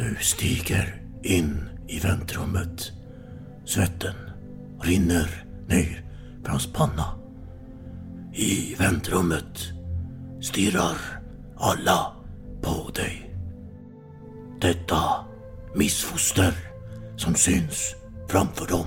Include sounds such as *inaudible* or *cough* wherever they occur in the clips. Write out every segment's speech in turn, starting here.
Du stiger in i väntrummet. Svetten rinner ner för hans panna. I väntrummet stirrar alla på dig. Detta missfoster som syns framför dem.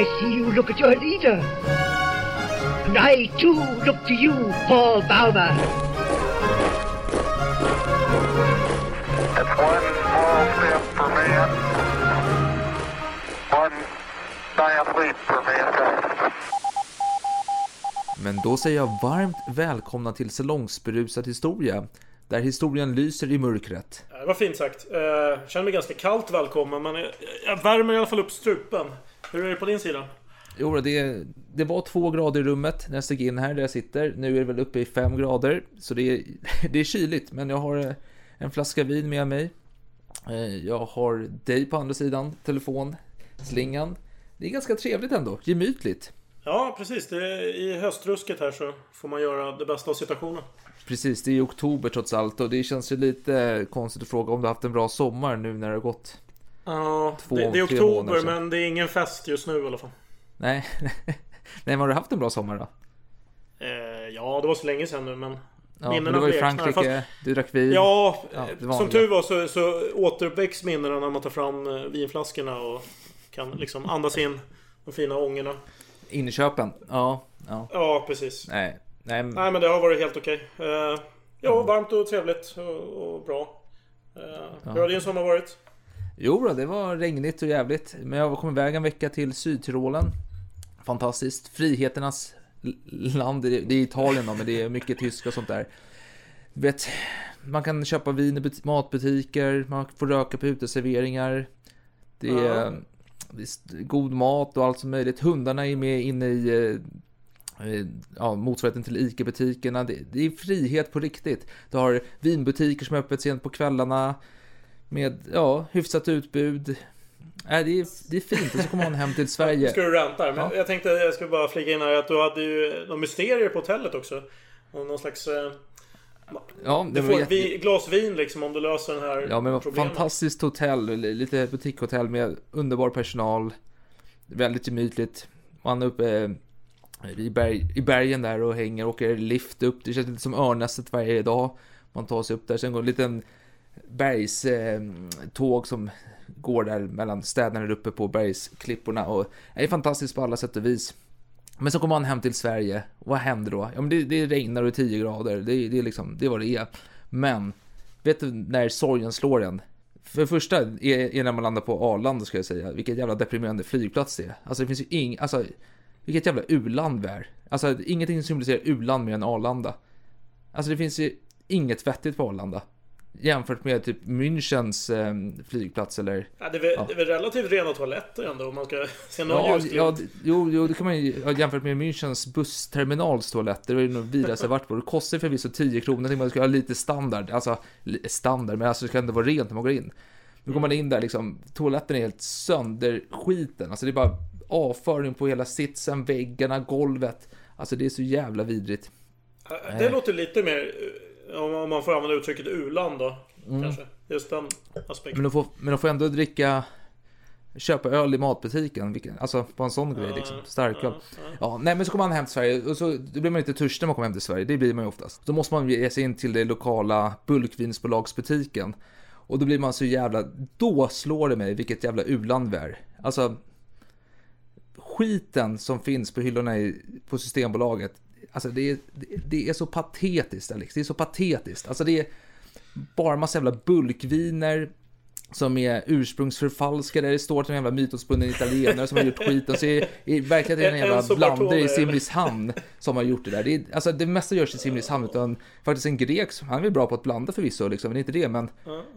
I see you look at your leader. And I too look to you, Paul Bauma. It's one small step for man, one giant leap for mankind. Men då säger jag varmt välkomna till Salongsberusad historia, där historien lyser i mörkret. Det var fint sagt. Jag känner mig ganska kallt välkommen, men jag, jag värmer i alla fall upp strupen. Hur är det på din sida? Jo, det, det var två grader i rummet när jag steg in här där jag sitter. Nu är det väl uppe i fem grader, så det är, *laughs* det är kyligt. Men jag har eh, en flaska vin med mig. Eh, Jag har dig på andra sidan, telefon, slingan. Det är ganska trevligt ändå, gemytligt. Ja, precis. Det är, I höstrusket här så får man göra det bästa av situationen. Precis, det är oktober trots allt och det känns ju lite konstigt att fråga om du har haft en bra sommar nu när det har gått Ja, Två, det, det är oktober men det är ingen fest just nu i alla fall. Nej, *laughs* nej men har du haft en bra sommar då? Eh, ja, det var så länge sedan nu men Ja, minnena du var i. Frankrike, du drack vin. Ja, Ja, som tur var så, så återuppväcks minnena när man tar fram eh, vinflaskorna och kan liksom andas in de fina ångorna. Inköpen, ja, ja. Ja, precis. Nej, nej, men- Nej, men det har varit helt okej. Eh, ja, varmt och trevligt och, och bra. Eh, Hur har din sommar varit? Jo då, det var regnigt och jävligt. Men jag kom iväg en vecka till Sydtyrolen. Fantastiskt. Friheternas land. Det är Italien då, men det är mycket tyska och sånt där. Du vet, man kan köpa vin i but- matbutiker, man får röka på uteserveringar. Det är, Ja. det är god mat och allt som möjligt. Hundarna är med inne i eh, eh, ja, motsvarigheten till ICA-butikerna. Det, det är frihet på riktigt. Du har vinbutiker som är öppet sent på kvällarna. Med ja, hyfsat utbud. Äh, det, är, det är fint och så kommer man hem till *laughs* Sverige. Ska du ranta? Men Ja. jag tänkte jag skulle bara flika in här att du hade ju några mysterier på hotellet också. Och någon slags... Eh, Ja, det du får jätte... ett vi- glas vin liksom om du löser den här Ja, men problemet. fantastiskt hotell, lite butikhotell med underbar personal. Väldigt gemytligt. Man är uppe eh, i, berg, i bergen där och hänger, åker lift upp. Det känns lite som Örnästet varje dag. Man tar sig upp där, sen går en liten bergståg som går där mellan städerna där uppe på bergsklipporna och det är fantastiskt på alla sätt och vis. Men så kommer man hem till Sverige, och vad händer då? Ja men det, det regnar och är 10 grader, det, det är liksom, det är vad det är. Men, vet du när sorgen slår en? För det första är, är när man landar på Arlanda ska jag säga, vilket jävla deprimerande flygplats det är. Alltså det finns ju ing, alltså vilket jävla u-land vi är. Alltså ingenting symboliserar u-land mer än Arlanda. Alltså det finns ju inget vettigt på Arlanda. Jämfört med typ Münchens eh, flygplats eller... Ja, det, är väl, Ja. det är väl relativt rena toaletter ändå om man ska se någon Ja, ja, jo, jo, det kan man ju ja, jämfört med Münchens bussterminals toaletter. Det är nog vidare jag varit på. Det kostar förvisso 10 kronor. Jag tänkte man ska ha lite standard. Alltså, standard, men alltså det ska ändå vara rent när man går in. Nu går man in där liksom, toaletten är helt sönderskiten. Alltså det är bara avföring på hela sitsen, väggarna, golvet. Alltså det är så jävla vidrigt. Det låter lite mer, eh, om man får använda uttrycket u-land då. Mm. Kanske. Just den aspekten. Men de får, men de får ändå dricka Köpa öl i matbutiken, vilken, alltså på en sån grej liksom, starköl. Ja, nej men så kommer man hem till Sverige och så då blir man lite törstig när man kommer hem till Sverige, det blir man ju oftast. Då måste man ge sig in till det lokala bulkvinsbolagsbutiken. Och då blir man så jävla, då slår det mig vilket jävla u-land vi är. Alltså, skiten som finns på hyllorna i, på Systembolaget, alltså det är, det- är så patetiskt Alex, det är så patetiskt. Alltså det är bara massa jävla bulkviner, som är ursprungsförfalskade. Det står att en jävla mytomspunnen italienare som har gjort skiten. Så verkligheten är det en jävla Enzo blandare i. Simrishamn som har gjort det där. Det, är, alltså, det mesta görs i Simrishamn, utan faktiskt en grek, som- han är väl bra på att blanda förvisso, liksom, men inte det. Men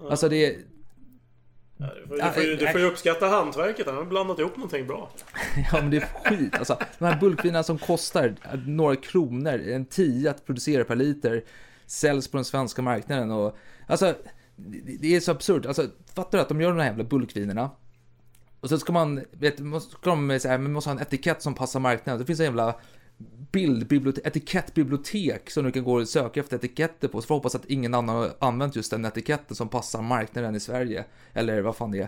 alltså det är... Du får, du, får ju, du får ju uppskatta hantverket. Han har blandat ihop någonting bra. *laughs* Ja men det är skit alltså. De här bulkvinerna som kostar några kronor, en tia att producera per liter, säljs på den svenska marknaden och alltså det är så absurt. Alltså fattar du att de gör de här jävla bulkvinerna och så ska man, vet, måste, ska de säga, men måste ha en etikett som passar marknaden. Det finns en jävla bildbibliotek, etikettbibliotek som du kan gå och söka efter etiketter på. Så får hoppas att ingen annan har använt just den etiketten som passar marknaden i Sverige. Eller vad fan det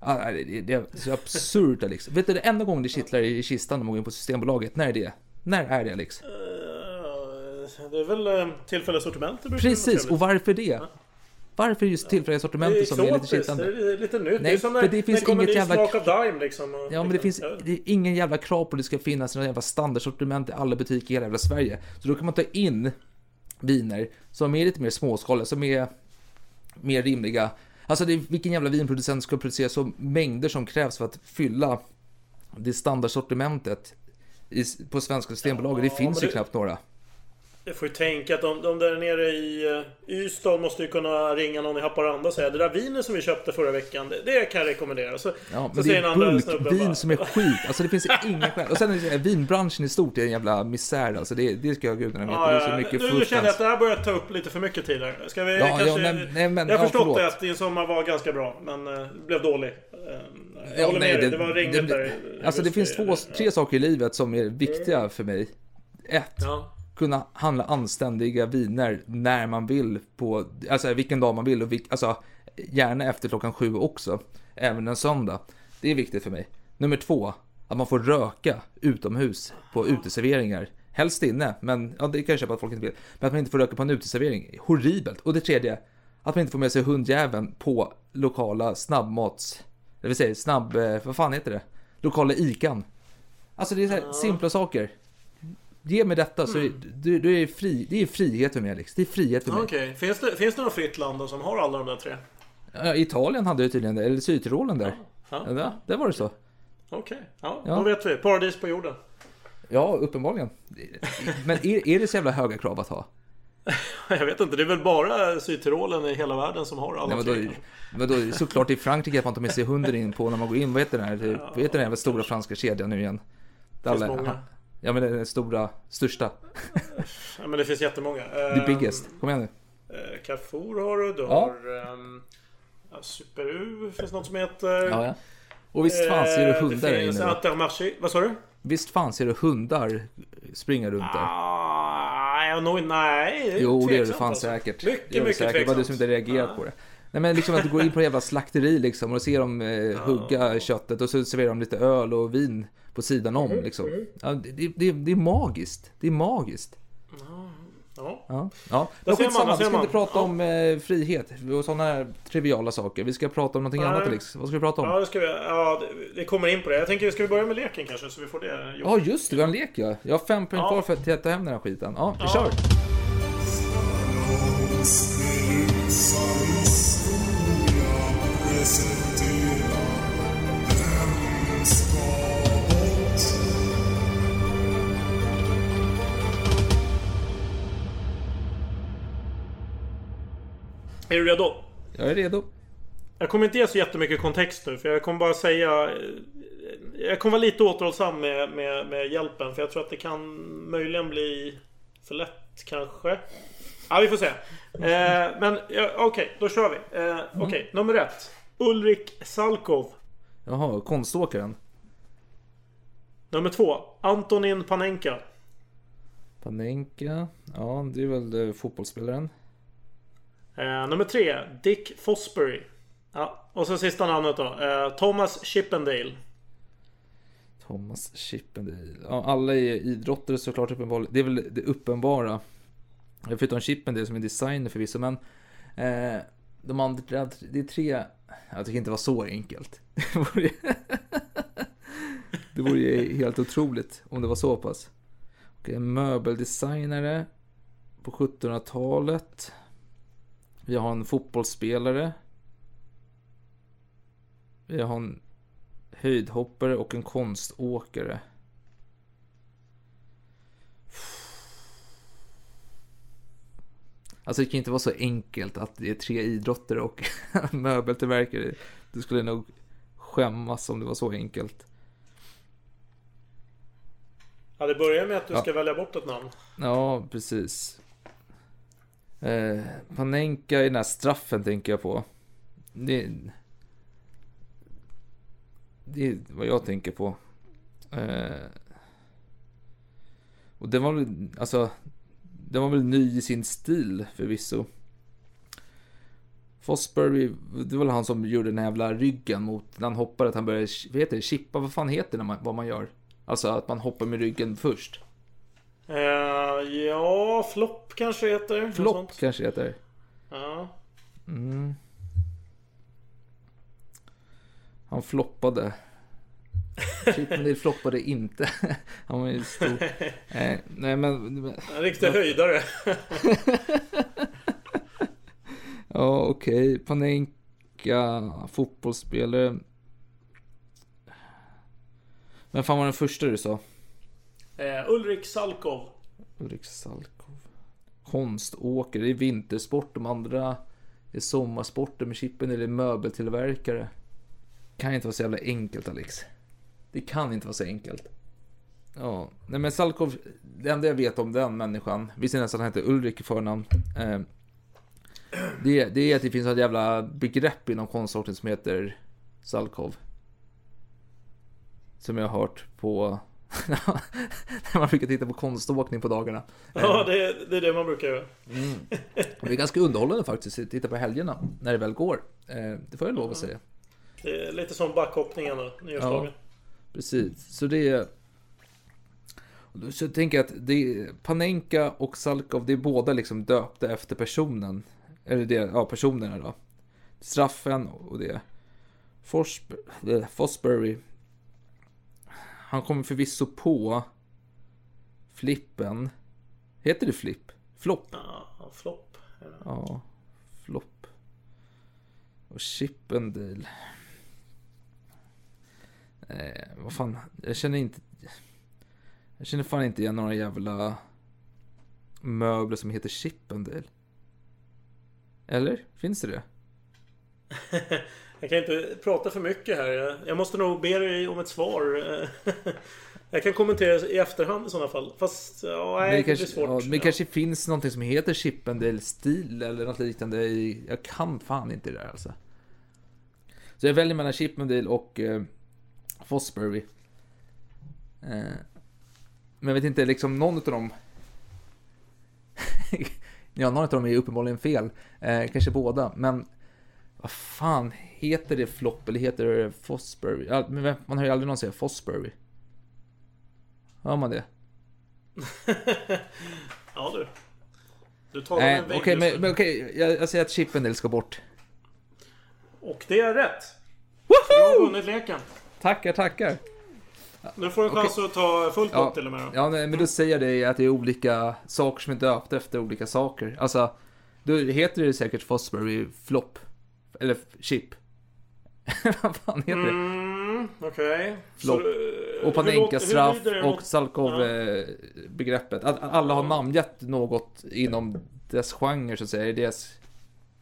är. Det, är så absurt Alex. Vet du, det enda gången det kittlar i kistan när man går in på Systembolaget, när är det? När är det Alex? Eh, Det är väl eh, tillfälliga sortiment Precis, och varför det? Varför just tillfälliga sortimentet som är lite kittande? det är lite nytt. Nej, det är som för när, det finns när inget jävla- smak av Dime liksom. och- Ja men det finns det är ingen jävla krav på att det ska finnas några jävla standardsortiment i alla butiker i hela jävla Sverige. Så då kan man ta in viner som är lite mer småskaliga, som är mer rimliga. Alltså det är, vilken jävla vinproducent ska producera så mängder som krävs för att fylla det standardsortimentet i, på svenska systembolaget? det finns ju det- knappt några. Jag får ju tänka att de, de där nere i uh, Ystad måste ju kunna ringa någon i Haparanda och säga det där vinet som vi köpte förra veckan, det, det kan jag rekommendera. Så, Ja, så det säger en andra snubbe bara, bulkvin som är skit. Alltså det finns inga skäl. Och sen det, vinbranschen i stort är en jävla misär alltså. Det, det ska jag gudarna veta. Ja, det är så ja, mycket nu, nu känner jag att det här börjar ta upp lite för mycket tid här. Ska vi Ja, ja, kanske... men- nej, men- jag har ja, förstått det att din sommar var ganska bra, men uh, blev dålig. Uh, jag Ja, håller nej, med dig, det var regnet där. Alltså det finns två, tre saker i livet som är viktiga för mig. Ett, Ja. Kunna handla anständiga viner när man vill på, alltså vilken dag man vill och vilk, alltså gärna efter klockan sju också, även en söndag. Det är viktigt för mig. Nummer två, att man får röka utomhus på uteserveringar. Helst inne, men ja, det kan jag köpa att folk inte vill. Men att man inte får röka på en uteservering, horribelt. Och det tredje, att man inte får med sig hundjäveln på lokala snabbmats, det vill säga snabb, eh, vad fan heter det? Lokala ikan. Alltså det är så här simpla saker. Ge mig detta så är, du, du är fri. Det är frihet för mig Alex. Det är frihet för mig. Okej, finns, det, finns det något fritt land då som har alla de där tre? Ja, Italien hade det tydligen det, eller Sydtyrolen där. Ja. Ja, där, där var det så. Okej, ja, Ja. då vet vi. Paradis på jorden. Ja, uppenbarligen. Men är, är det så jävla höga krav att ha? *laughs* Jag vet inte, det är väl bara Sydtyrolen i hela världen som har alla Nej, tre. vadå, såklart i Frankrike att man tar med sig hunden in på när man går in. Vad heter den här, vad heter den jävla stora franska kedjan nu igen? Alla- många. Ja men den stora, största. Ja, men det finns jättemånga. The biggest. Kom igen nu. Eh, Carrefour har du, du Ja. har... ehm, ja, Super U finns något som heter... Ja, ja. Och visst fan ser du hundar Det finns? Intermarché. Vad sa du? Visst fan ser du hundar springa runt där? Ah, nog, nej. Jo, det är det tveksamt, fan alltså. säkert. Mycket, det mycket säkert. Det var du som tveksamt. inte reagerat på det. Nej men liksom att du går in på ett jävla slakteri liksom och ser dem eh, *laughs* hugga köttet och så serverar de lite öl och vin på sidan om Mm, liksom. Ja, det, det, det är magiskt. Det är magiskt. Ja. Ja, ja. Där ser man, där vi ska man. inte prata Ja. om eh, frihet och sådana här triviala saker. Vi ska prata om någonting Nej. annat Alex. Vad ska vi prata om? Ja, det ska vi, ja, det- vi kommer in på det. Jag tänker, ska vi börja med leken kanske? Så vi får det gjort. Ja, just det. Vi har en lek ja. Jag har fem poäng Ja. kvar för att ta hem den här skiten. Ja, vi Ja. kör. Är du redo? Jag är redo. Jag kommer inte ge så jättemycket kontext nu för jag kommer bara säga... eh, Jag kommer vara lite återhållsam med, med, med hjälpen för jag tror att det kan möjligen bli för lätt kanske. Ja, vi får se. Eh, men ja, okej, då kör vi. Eh, okej, nummer ett. Ulrik Salkov. Jaha, konståkaren. Nummer två. Antonin Panenka. Panenka. Ja, det är väl eh, fotbollsspelaren. Eh, nummer tre. Dick Fosbury. Ja, och så sista namnet då. Eh, Thomas Chippendale. Thomas Chippendale. Ja, alla är idrottare såklart uppenbarligen. Det är väl det uppenbara. Förutom Chippendale som är designer förvisso, men eh, de andra, det är tre. Jag tycker inte det var så enkelt. *laughs* Det vore, det vore ju helt otroligt om det var så pass. Okej, en möbeldesignare på 1700-talet. Vi har en fotbollsspelare. Vi har en höjdhoppare och en konståkare. Alltså det kan inte vara så enkelt att det är tre idrotter och *laughs* möbeltillverkare. Du skulle nog skämmas om det var så enkelt. Ja, det börjar med att du Ja. ska välja bort ett namn. Ja, precis. Eh, Panenka i den här straffen tänker jag på. Det, det är vad jag tänker på. Eh, och den var väl, alltså, den var väl ny i sin stil förvisso. Fosbury, det var väl han som gjorde den här jävla ryggen mot, när han hoppade, att han började, vad heter det, chippa, vad fan heter det när man, vad man gör? Alltså att man hoppar med ryggen först. Eh, ja, flopp kanske heter. Flopp kanske heter. Ja. Mm. Han floppade. Chippendale floppade inte. *laughs* Han var ju stor. Eh, nej men... En riktig höjdare. *laughs* ja okej. Panenka, fotbollsspelare. Men fan var den första du sa? Eh, Ulrik Salkov. Ulrik Salkov. Konståkare, det är vintersport. De andra är sommarsporter med chippen eller möbeltillverkare. Kan inte vara så jävla enkelt Alex. Det kan inte vara så enkelt. Ja, nej men Salkov, det enda jag vet om den människan, visste nästan att han heter Ulrik i förnamn. Eh, det, det är att det finns ett jävla begrepp inom konståkning som heter Salkov. Som jag har hört på när man brukar titta på konståkning på dagarna. Ja, det, det är det man brukar göra. Mm. *laughs* Det är ganska underhållande faktiskt att titta på helgerna när det väl går. Eh, Det får jag lov att säga. Det är lite som backhoppningen då, nyårsdagen. Precis, så det är... Så jag tänker att det är Panenka och Salkov, det är båda liksom döpta efter personen. Eller det, ja personerna då. Straffen och det. Eh, Fosbury. Han kommer förvisso på flippen. Heter det flipp? Flopp? Ja, flopp. Ja, flopp. Och Chippendale. Eh, vad fan, jag känner inte... Jag känner fan inte igen några jävla möbler som heter Chippendale. Eller? Finns det det? *laughs* Jag kan inte prata för mycket här. Jag- måste nog be dig om ett svar. *laughs* Jag kan kommentera i efterhand i sådana fall. Fast, ja, nej, det, kanske, blir svårt. ja, men det kanske finns någonting som heter Chippendale stil eller något liknande. i- Jag kan fan inte det där alltså. Så jag väljer mellan Chippendale och eh, Fosbury. Eh, men jag vet inte, liksom någon av dem... *laughs* ja, någon av dem är uppenbarligen fel. Eh, kanske båda, men... Vad fan, heter det Flopp eller heter det Fosbury? Men man hör ju aldrig någon säga Fosbury. Hör man det? *laughs* Ja du. Du talar med en vägg okej, just men, nu. men okej, jag, jag säger att Chippendale ska bort. Och det är rätt. Du har vunnit leken. Tackar, tackar. Du får en chans att ta fullt Ja, upp till och med. då. ja nej, men då säger jag det att det är olika saker som är döpta efter olika saker. Alltså, då heter det säkert Fosbury Flop. Eller Chip. *laughs* Vad fan heter det? Mm, okej. Så, eh, Och hur Panenka låter- hur straff lyder det och mot- Salkov Ja. eh, alla har namngett något inom dess genre så att säga, i deras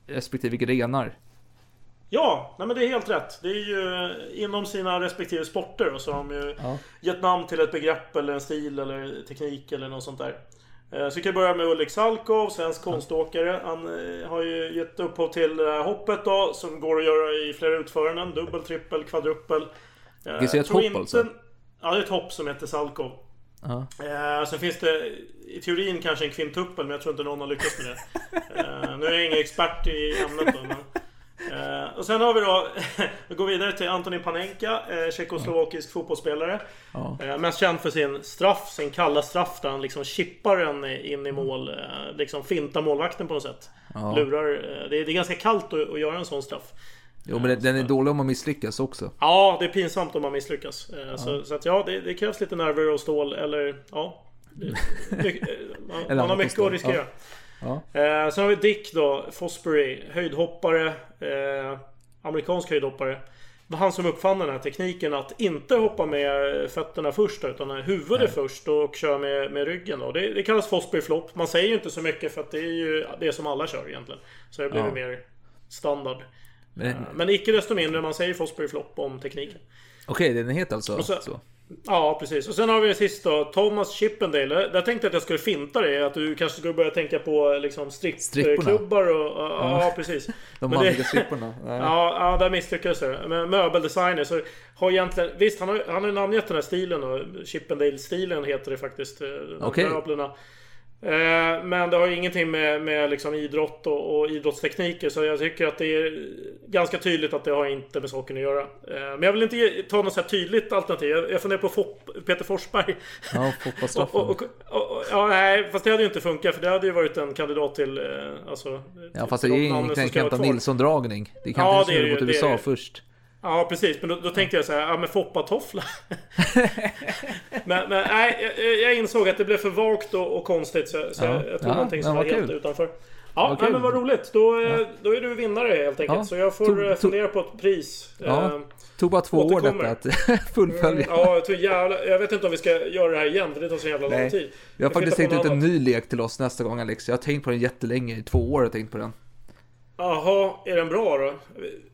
respektive grenar. Ja, nej men det är helt rätt. Det är ju inom sina respektive sporter och så har de ju Ja. gett namn till ett begrepp eller en stil eller teknik eller något sånt där. Eh, Så vi kan börja med Ulrik Salkov, svensk konståkare. Han eh, har ju gett upphov till det här hoppet då, som går att göra i flera utföranden. Dubbel, trippel, kvadruppel. Eh, Det ett hopp alltså? Ja, det är ett hopp som heter Salkov. Ja. Eh, sen finns det i teorin kanske en kvinttuppel, men jag tror inte någon har lyckats med det. Eh, nu är jag ingen expert i ämnet då, men... Eh, och sen har vi då, *laughs* vi går vidare till Antonin Panenka, eh, tjeckoslovakisk fotbollsspelare. Ja. Eh, mest känd för sin straff, sin kalla straff där han liksom chippar den in i mål. Eh, liksom fintar målvakten på något sätt. Ja. Lurar. Eh, det, är, det är ganska kallt att, att göra en sån straff. Jo, men den- är dålig om man misslyckas också. Ja, det är pinsamt om man misslyckas. Eh, Så, Ja. så att ja, det, det krävs lite nerver och stål eller ja. det- *laughs* eh, Man, man har mycket att riskera. Ja. Eh, sen har vi Dick då, Fosbury, höjdhoppare. Eh, amerikansk höjdhoppare. var han som uppfann den här tekniken att inte hoppa med fötterna först utan huvudet först och köra med, med ryggen. Då. Det, det kallas Fosbury Flop. Man säger ju inte så mycket för att det är ju det som alla kör egentligen. Så det blir Ja. mer standard. Men- Eh, Men icke desto mindre, man säger Fosbury Flop om tekniken. Okej, den heter alltså så- så. Ja, precis. Och sen har vi sist då, Thomas Chippendale. Där tänkte jag att jag skulle finta det. Att du kanske skulle börja tänka på liksom strippklubbar och... Ja, ja, precis. *laughs* De manliga stripporna. *laughs* Nej. Ja, ja, där misslyckades det. Men möbeldesigner så har egentligen... Visst, han har, han har ju namngett den här stilen. Chippendale-stilen heter det faktiskt. eh. Möblerna. Eh, Men det har ju ingenting med, med liksom idrott och, och idrottstekniker så jag tycker att det är ganska tydligt att det har inte med saken att göra. Eh, Men jag vill inte ta något så här tydligt alternativ. Jag, jag funderar på Fop, Peter Forsberg. Ja, fotbollsstraffen. *laughs* Och, och, och, ja, nej, fast det hade ju inte funkat för det hade ju varit en kandidat till... eh, Alltså, Ja, fast det är ju vara Kenta. Nilsson-dragning. Det Ja, är snurra det mot ju, det är USA det. först. Ja precis, men då, då tänkte jag så här, ja men foppatoffla. *laughs* men, men nej, jag, jag insåg att det blev för vagt och, och konstigt så, så Ja. jag, jag tog Ja, någonting som var helt kul. utanför. Ja, Vad nej, men vad roligt. Då, eh, då är du vinnare helt enkelt. Ja. Så jag får Tog- eh, fundera på ett pris. Ja. Eh, Tog bara två år återkommer. detta att *laughs* fullfölja. Ja, jag jävla, Jag vet inte om vi ska göra det här igen, för det tar så jävla lång Nej. tid. Jag har faktiskt tänkt ut en ny lek till oss nästa gång Alex. Jag har tänkt på den jättelänge. I två år har jag tänkt på den. Jaha, är den bra då?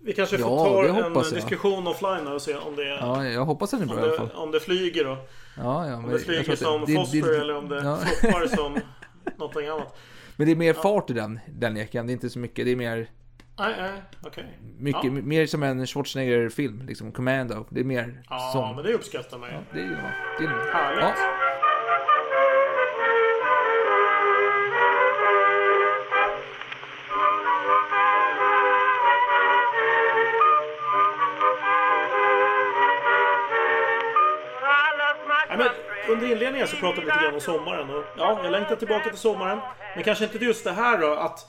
Vi- kanske får Ja, ta det en jag. diskussion offline och se om det, Ja, jag hoppas den är bra om i alla det, fall. om det flyger då. Ja, ja, Om det flyger att som det- det- fosfor det- eller om det ja. floppar som någonting annat. *laughs* Men det är mer fart i den, den leken. Det är inte så mycket. Det är mer, Nej, nej, okej. mycket, Ja. mer som en Schwarzenegger-film. Liksom Commando. Det är mer Ja, sån. men det uppskattar man ju. Det är ju det är ju- Härligt. Ja. Under inledningen så pratade vi lite grann om sommaren. Och, ja, jag längtar tillbaka till sommaren. Men kanske inte just det här då att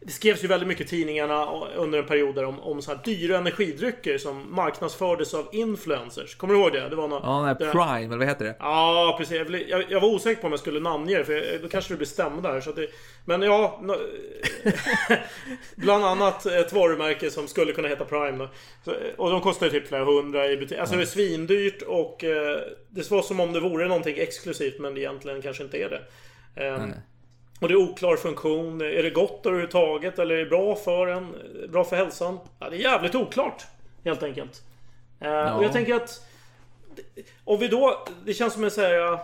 det skrevs ju väldigt mycket i tidningarna under en period där om, om så här dyra energidrycker som marknadsfördes av influencers. Kommer du ihåg det? Det var någon, Ja, den här Prime, eller vad heter det? Ja, precis. Jag, jag, var osäker på om jag skulle namnge det, för jag, då kanske det blir stämda här. Så att det, men ja... No, *laughs* bland annat ett varumärke som skulle kunna heta Prime. Då. Och de kostar ju typ flera hundra i butik. Alltså det är svindyrt och eh, det var som om det vore någonting exklusivt men egentligen kanske inte är det. Ehm, och det är oklar funktion. Är det gott överhuvudtaget eller är det bra för en? Bra för hälsan? Ja, det är jävligt oklart. Helt enkelt. Eh, Och jag tänker att om vi då, det känns som en så här eh,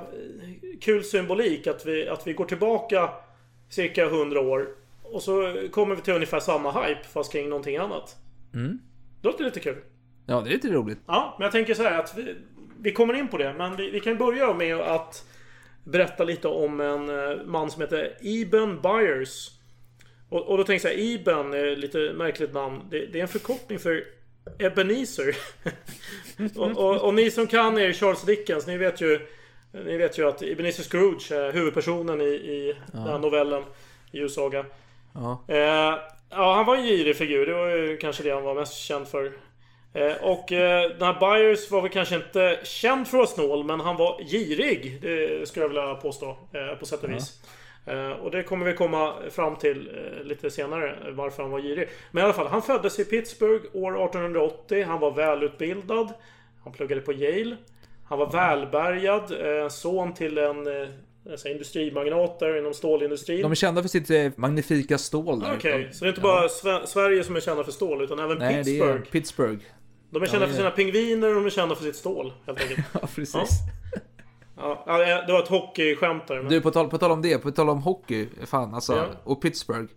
kul symbolik att vi, att vi går tillbaka cirka 100 år och så kommer vi till ungefär samma hype fast kring någonting annat. Mm. Det låter lite kul. Ja, det är lite roligt. Ja, men jag tänker så här att vi, vi kommer in på det, men vi, vi kan börja med att berätta lite om en eh, man som heter Eben Byers. Och, och då tänker jag Eben är lite märkligt namn. Det, det är en förkortning för Ebenezer. *laughs* och, och, och ni som kan er Charles Dickens, ni vet ju Ni vet ju att Ebenezer Scrooge är huvudpersonen i, i den här novellen Julsaga. Ja. Eh, ja, han var en girig figur. Det var ju kanske det han var mest känd för. Eh, och eh, den här Byers var väl kanske inte känd för att vara snål, men han var girig. Det skulle jag vilja påstå, eh, på sätt och vis. Eh, och det kommer vi komma fram till lite senare, varför han var girig. Men i alla fall, han föddes i Pittsburgh år 1880. Han var välutbildad. Han pluggade på Yale. Han var välbärgad. Son till en alltså industrimagnat där inom stålindustrin. De är kända för sitt magnifika stål. Okej, De- så det är inte ja. bara Sve- Sverige som är kända för stål, utan även Nej, det Pittsburgh. är Pittsburgh. De är kända Ja, för sina pingviner och de är kända för sitt stål, helt enkelt. *laughs* Ja, precis. Ja. Ja, det var ett hockeyskämt där. Men... Du, på tal, på tal om det, på tal om hockey, fan alltså, Ja. och Pittsburgh.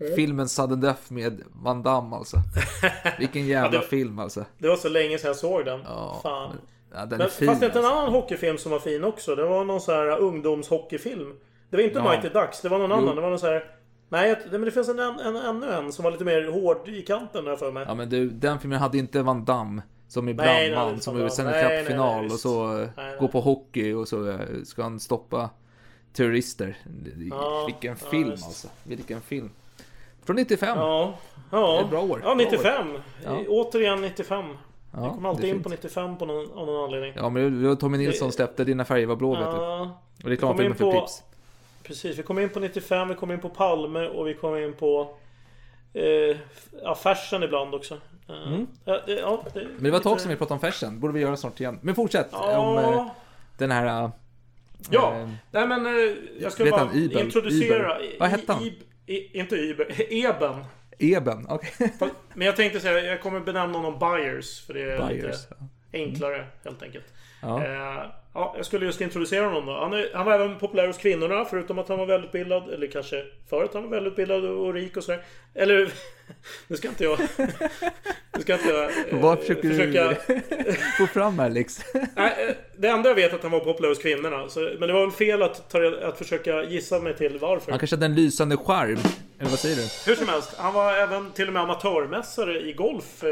Mm. Filmen Sudden Death med Van Damme alltså. *laughs* Vilken jävla det- film alltså. Det var så länge sedan jag såg den. Ja, Fan. Ja, den Men fin fanns det inte en alltså. annan hockeyfilm som var fin också? Det var någon sån här ungdomshockeyfilm. Det var inte Ja. Mighty Ducks, det var någon Jo. annan. Det var någon sån här... Nej, men det finns en, en, ännu en som var lite mer hård i kanten där för mig. Ja men du, den filmen hade inte Van Damme som är nej, brandman som är sen i final och så eh, nej. går på hockey och så eh, ska han stoppa terrorister. Ja, Vilken ja, film visst. alltså. Vilken film. Från 95. Ja. Ja. Det är bra år. Ja, Bra 95. Ja. Återigen 95. Ja, Jag kommer alltid in fint. på 95 på någon, av någon anledning. Ja men det var Tommy Nilsson släppte Dina färger var blå vet du. Ja. Och reklamfilmen för på- Pips. Precis, vi kommer in på 95, vi kommer in på Palme och vi kommer in på eh, ja, fashion ibland också. Eh, Mm. ja, det, ja, det, Men det var ett tag sedan vi pratade om fashion. Borde vi göra snart igen. Men fortsätt Ja. om eh, den här... eh, Ja, eh, nej men eh, jag vet bara han, Ibel? introducera... Iber. Vad hette han? I, I, inte Iber, *laughs* Eben. Eben, okej. Men jag tänkte säga, jag kommer benämna honom Byers. För det är Byers, lite ja. enklare helt enkelt. Ja. Ja, jag skulle just introducera honom då. Han, är, han var även populär hos kvinnorna, förutom att han var välutbildad. Eller kanske för att han var välutbildad och rik och sådär. Eller, *laughs* nu ska inte jag... *laughs* Nu ska inte jag... eh, Vad försöker försöka, du *laughs* få fram här? Nej, eh, det enda jag vet är att han var populär hos kvinnorna. Så, men det var väl fel att, ta, att försöka gissa mig till varför. Han kanske hade en lysande charm. Eller vad säger du? Hur som helst, han var även till och med amatörmässare i golf eh,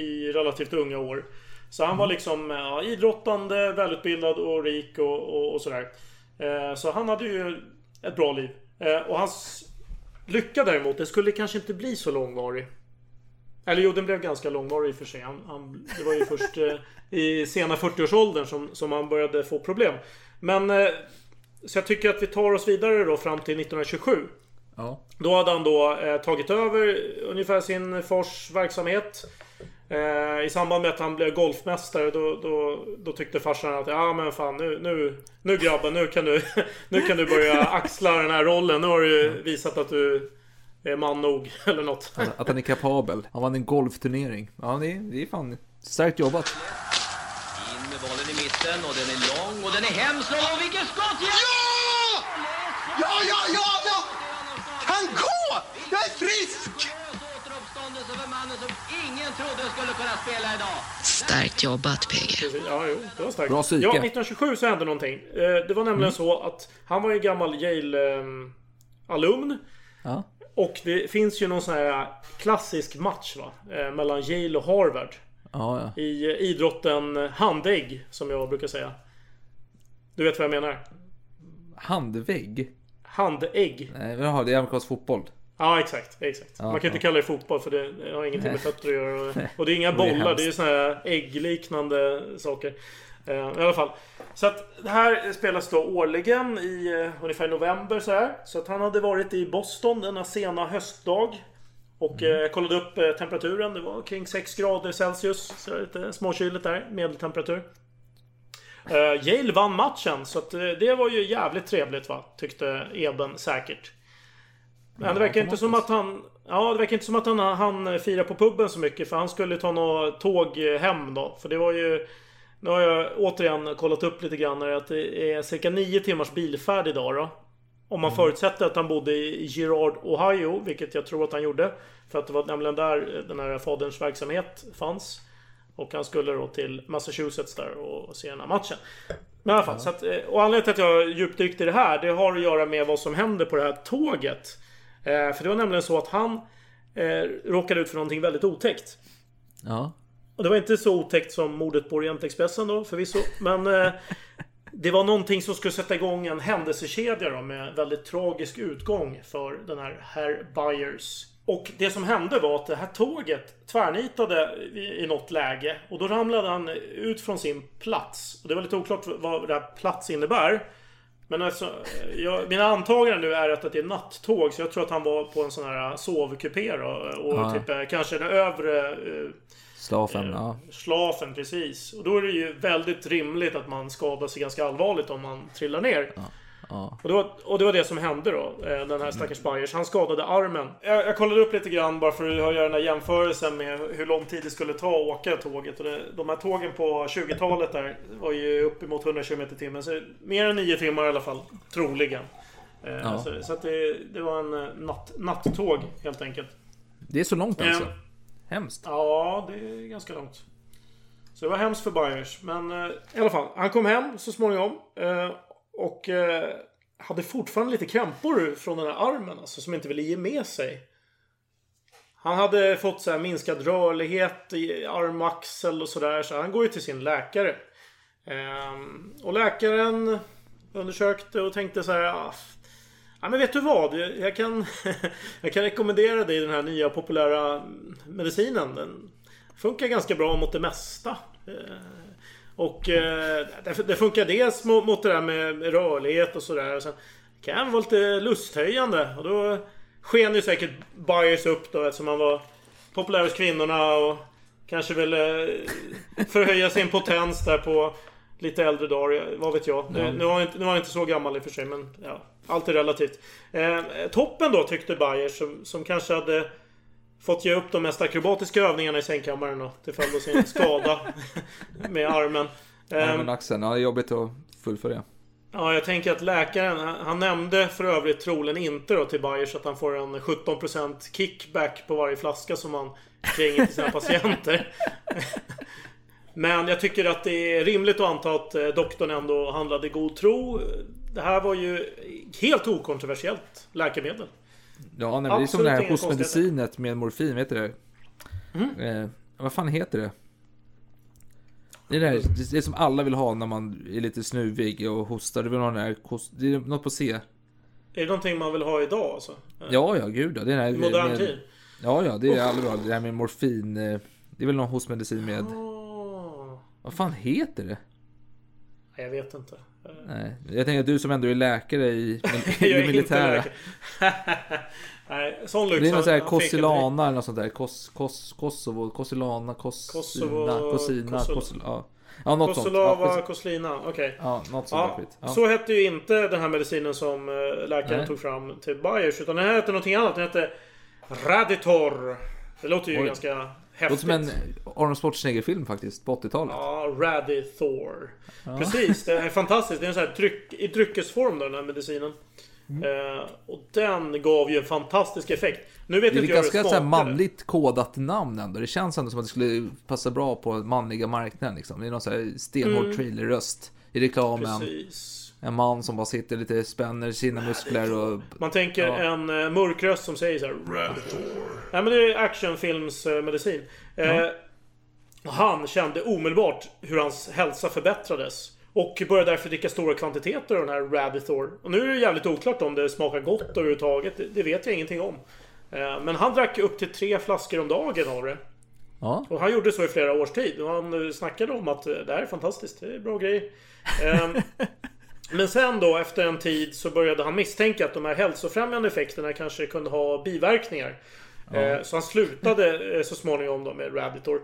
i relativt unga år. Så han var liksom ja, idrottande, välutbildad och rik och, och, och sådär. Eh, så han hade ju ett bra liv. Eh, och hans lycka däremot, det skulle kanske inte bli så långvarig. Eller jo, den blev ganska långvarig i och för sig. Han, han, det var ju först eh, i sena 40-årsåldern som, som han började få problem. Men... Eh, så jag tycker att vi tar oss vidare då fram till 1927. Ja. Då hade han då eh, tagit över ungefär sin fars verksamhet. Eh, I samband med att han blev golfmästare då, då, då tyckte farsan att ja men fan nu, nu, nu grabben nu kan, du, *laughs* nu kan du börja axla den här rollen. Nu har du ju visat att du är man nog *laughs* eller något. Att han är kapabel. Han vann en golfturnering. Ja, det är, det är fan starkt jobbat. In med bollen i mitten och den är lång och den är hemsk lång och vilket skott! Ja! Ja, ja, ja, ja! Kan gå! Jag är frisk! Återuppståndelse för mannen som ingen trodde skulle kunna spela idag. Starkt jobbat PG. Ja, jo, det var starkt. Bra psyke. Ja, 1927 så hände någonting. Eh, Det var nämligen så att han var ju gammal Yale-alumn. Ja. Och det finns ju någon sån här klassisk match va? Eh, Mellan Yale och Harvard. Ja, ja. I eh, idrotten handägg, som jag brukar säga. Du vet vad jag menar? Handvägg? Handägg. Nej, jaha, det är amerikansk fotboll. Ja, exakt. exakt. Ja, Man kan inte ja. kalla det fotboll för det har ingenting med fötter att göra. *laughs* Och, det är inga bollar, det är ju såna här äggliknande saker. Eh, I alla fall. Så att det här spelas då årligen i eh, ungefär november så här. Så att han hade varit i Boston denna sena höstdag. Och Mm. eh, jag kollade upp temperaturen. Det var kring 6 grader Celsius. Så lite småkyligt där. Medeltemperatur. Yale vann matchen. Så att, det var ju jävligt trevligt va? Tyckte Eben säkert. Men det verkar inte som att han... Ja, det verkar inte som att han, han firar på puben så mycket. För han skulle ta något tåg hem då. För det var ju... Nu har jag återigen kollat upp lite grann. Att det är cirka 9 timmars bilfärd idag då. Om man förutsätter att han bodde i Girard, Ohio. Vilket jag tror att han gjorde. För att det var nämligen där den här faderns verksamhet fanns. Och han skulle då till Massachusetts där och se den här matchen. Men i alla fall. Så att, eh, och anledningen till att jag djupdykte i det här. Det har att göra med vad som händer på det här tåget. Eh, för det var nämligen så att han eh, råkade ut för någonting väldigt otäckt. Ja. Och det var inte så otäckt som mordet på Orientexpressen då förvisso. Men eh, det var någonting som skulle sätta igång en händelsekedja då med väldigt tragisk utgång för den här Herr Byers. Och det som hände var att det här tåget tvärnitade i i något läge. Och då ramlade han ut från sin plats. Och det var lite oklart vad det här plats innebär. Men alltså, jag, mina antaganden nu är att det är nattåg. Så jag tror att han var på en sån här sovkupé då. Och Ja. typ eh, kanske den övre eh, Slafen, ja. Slafen, precis. Och då är det ju väldigt rimligt att man skadar sig ganska allvarligt om man trillar ner. ja. Och, det var, och det var det som hände då. eh, Den här stackars Byers. Han skadade armen. Jag, jag kollade upp lite grann bara för att göra den här jämförelsen med hur lång tid det skulle ta att åka tåget. Och det, de här tågen på 20-talet där var ju uppemot 100 km i timmen. Så mer än 9 timmar i alla fall. Troligen. Eh, Ja. Så, så att det, det var en eh, natt, nattåg helt enkelt. Det är så långt alltså? Eh, Hemskt. Ja, det är ganska långt. Så det var hemskt för Byers. Men eh, i alla fall, han kom hem så småningom. Eh, och eh, hade fortfarande lite krämpor från den här armen alltså, som inte ville ge med sig. Han hade fått så här minskad rörlighet i arm och axel och sådär. Så han går ju till sin läkare. Ehm, och läkaren undersökte och tänkte så här. "Ah, Ja men vet du vad? Jag kan, *laughs* jag kan rekommendera dig den här nya populära medicinen. Den funkar ganska bra mot det mesta. Ehm, och eh, det funkar dels mot mot det där med rörlighet och sådär. Sen kan det vara lite lusthöjande. Och då sken ju säkert Byers upp då eftersom han var populär hos kvinnorna och kanske ville förhöja sin potens där på lite äldre dagar. Vad vet jag. Ja. Nu, var han inte, nu var han inte så gammal i och för sig men ja, allt är relativt. Eh, toppen då tyckte Byers som, som kanske hade fått ge upp de mest akrobatiska övningarna i sängkammaren till följd av sin *laughs* skada med armen. Ja, Ehm, men axeln, ja, det är jobbigt att fullfölja. Ja, jag tänker att läkaren, han, han nämnde för övrigt troligen inte då till Bayers att han får en 17% kickback på varje flaska som han kränger till sina *laughs* patienter. Men jag tycker att det är rimligt att anta att eh, doktorn ändå handlade i god tro. Det här var ju helt okontroversiellt läkemedel. Ja, nej, men det är som det här hostmedicinet med morfin, vet du det? Mm. Eh, vad fan heter det? Det är det, här, det är som alla vill ha när man är lite snuvig och hostar. Du vill ha den här, kost- det är något på C. Är det någonting man vill ha idag alltså? Ja, ja, gud ja. Det är den här, I modern med, tid? Ja, ja, det är bra. Det här med morfin. eh, Det är väl någon hostmedicin med... Vad fan heter det? Jag vet inte. Nej, jag tänker att du som ändå är läkare i, *laughs* i det militära. *laughs* Nej, sån lyx Det är någon sån här. Kosilana eller något sånt där. Kos, kos, Kosovo, Kosilana, Kosina, Kosovo- Kosina, Kosol, ja. ja, något sånt. Kosolava, Ja, precis. Koslina, okej. Ja, något sånt. Ja. Så hette ju inte den här medicinen som eh, läkaren Nej. tog fram till Bayers. Utan den här hette någonting annat. Den hette Raditor. Det låter ju Oj. ganska Låter häftigt. som en Arnold Schwarzenegger-film faktiskt, på 80-talet. Ja, Radithor. Ja. Precis, det är fantastiskt. Det är en sån här dryck, i dryckesform då, den här medicinen. Mm. Eh, och den gav ju en fantastisk effekt. Nu vet Det är inte ett ganska så här manligt kodat namn ändå. Det känns ändå som att det skulle passa bra på manliga marknaden. Liksom. Det är någon så här stenhård Mm. trailerröst i reklamen. Precis. En man som bara sitter lite, spänner sina muskler och... Man tänker Ja. en uh, mörk röst som säger så här. Nej men det är actionfilmsmedicin. Eh, och han kände omedelbart hur hans hälsa förbättrades. Och började därför dricka stora kvantiteter av den här Radithor. Och nu är det jävligt oklart om det smakar gott överhuvudtaget. Det, det vet jag ingenting om. Eh, men han drack upp till tre flaskor om dagen av det. Ja. Och han gjorde så i flera års tid. Och han eh, snackade om att eh, det här är fantastiskt. Det är bra grej. *laughs* Men sen då efter en tid så började han misstänka att de här hälsofrämjande effekterna kanske kunde ha biverkningar. Ja. Eh, Så han slutade eh, så småningom då med Raditor.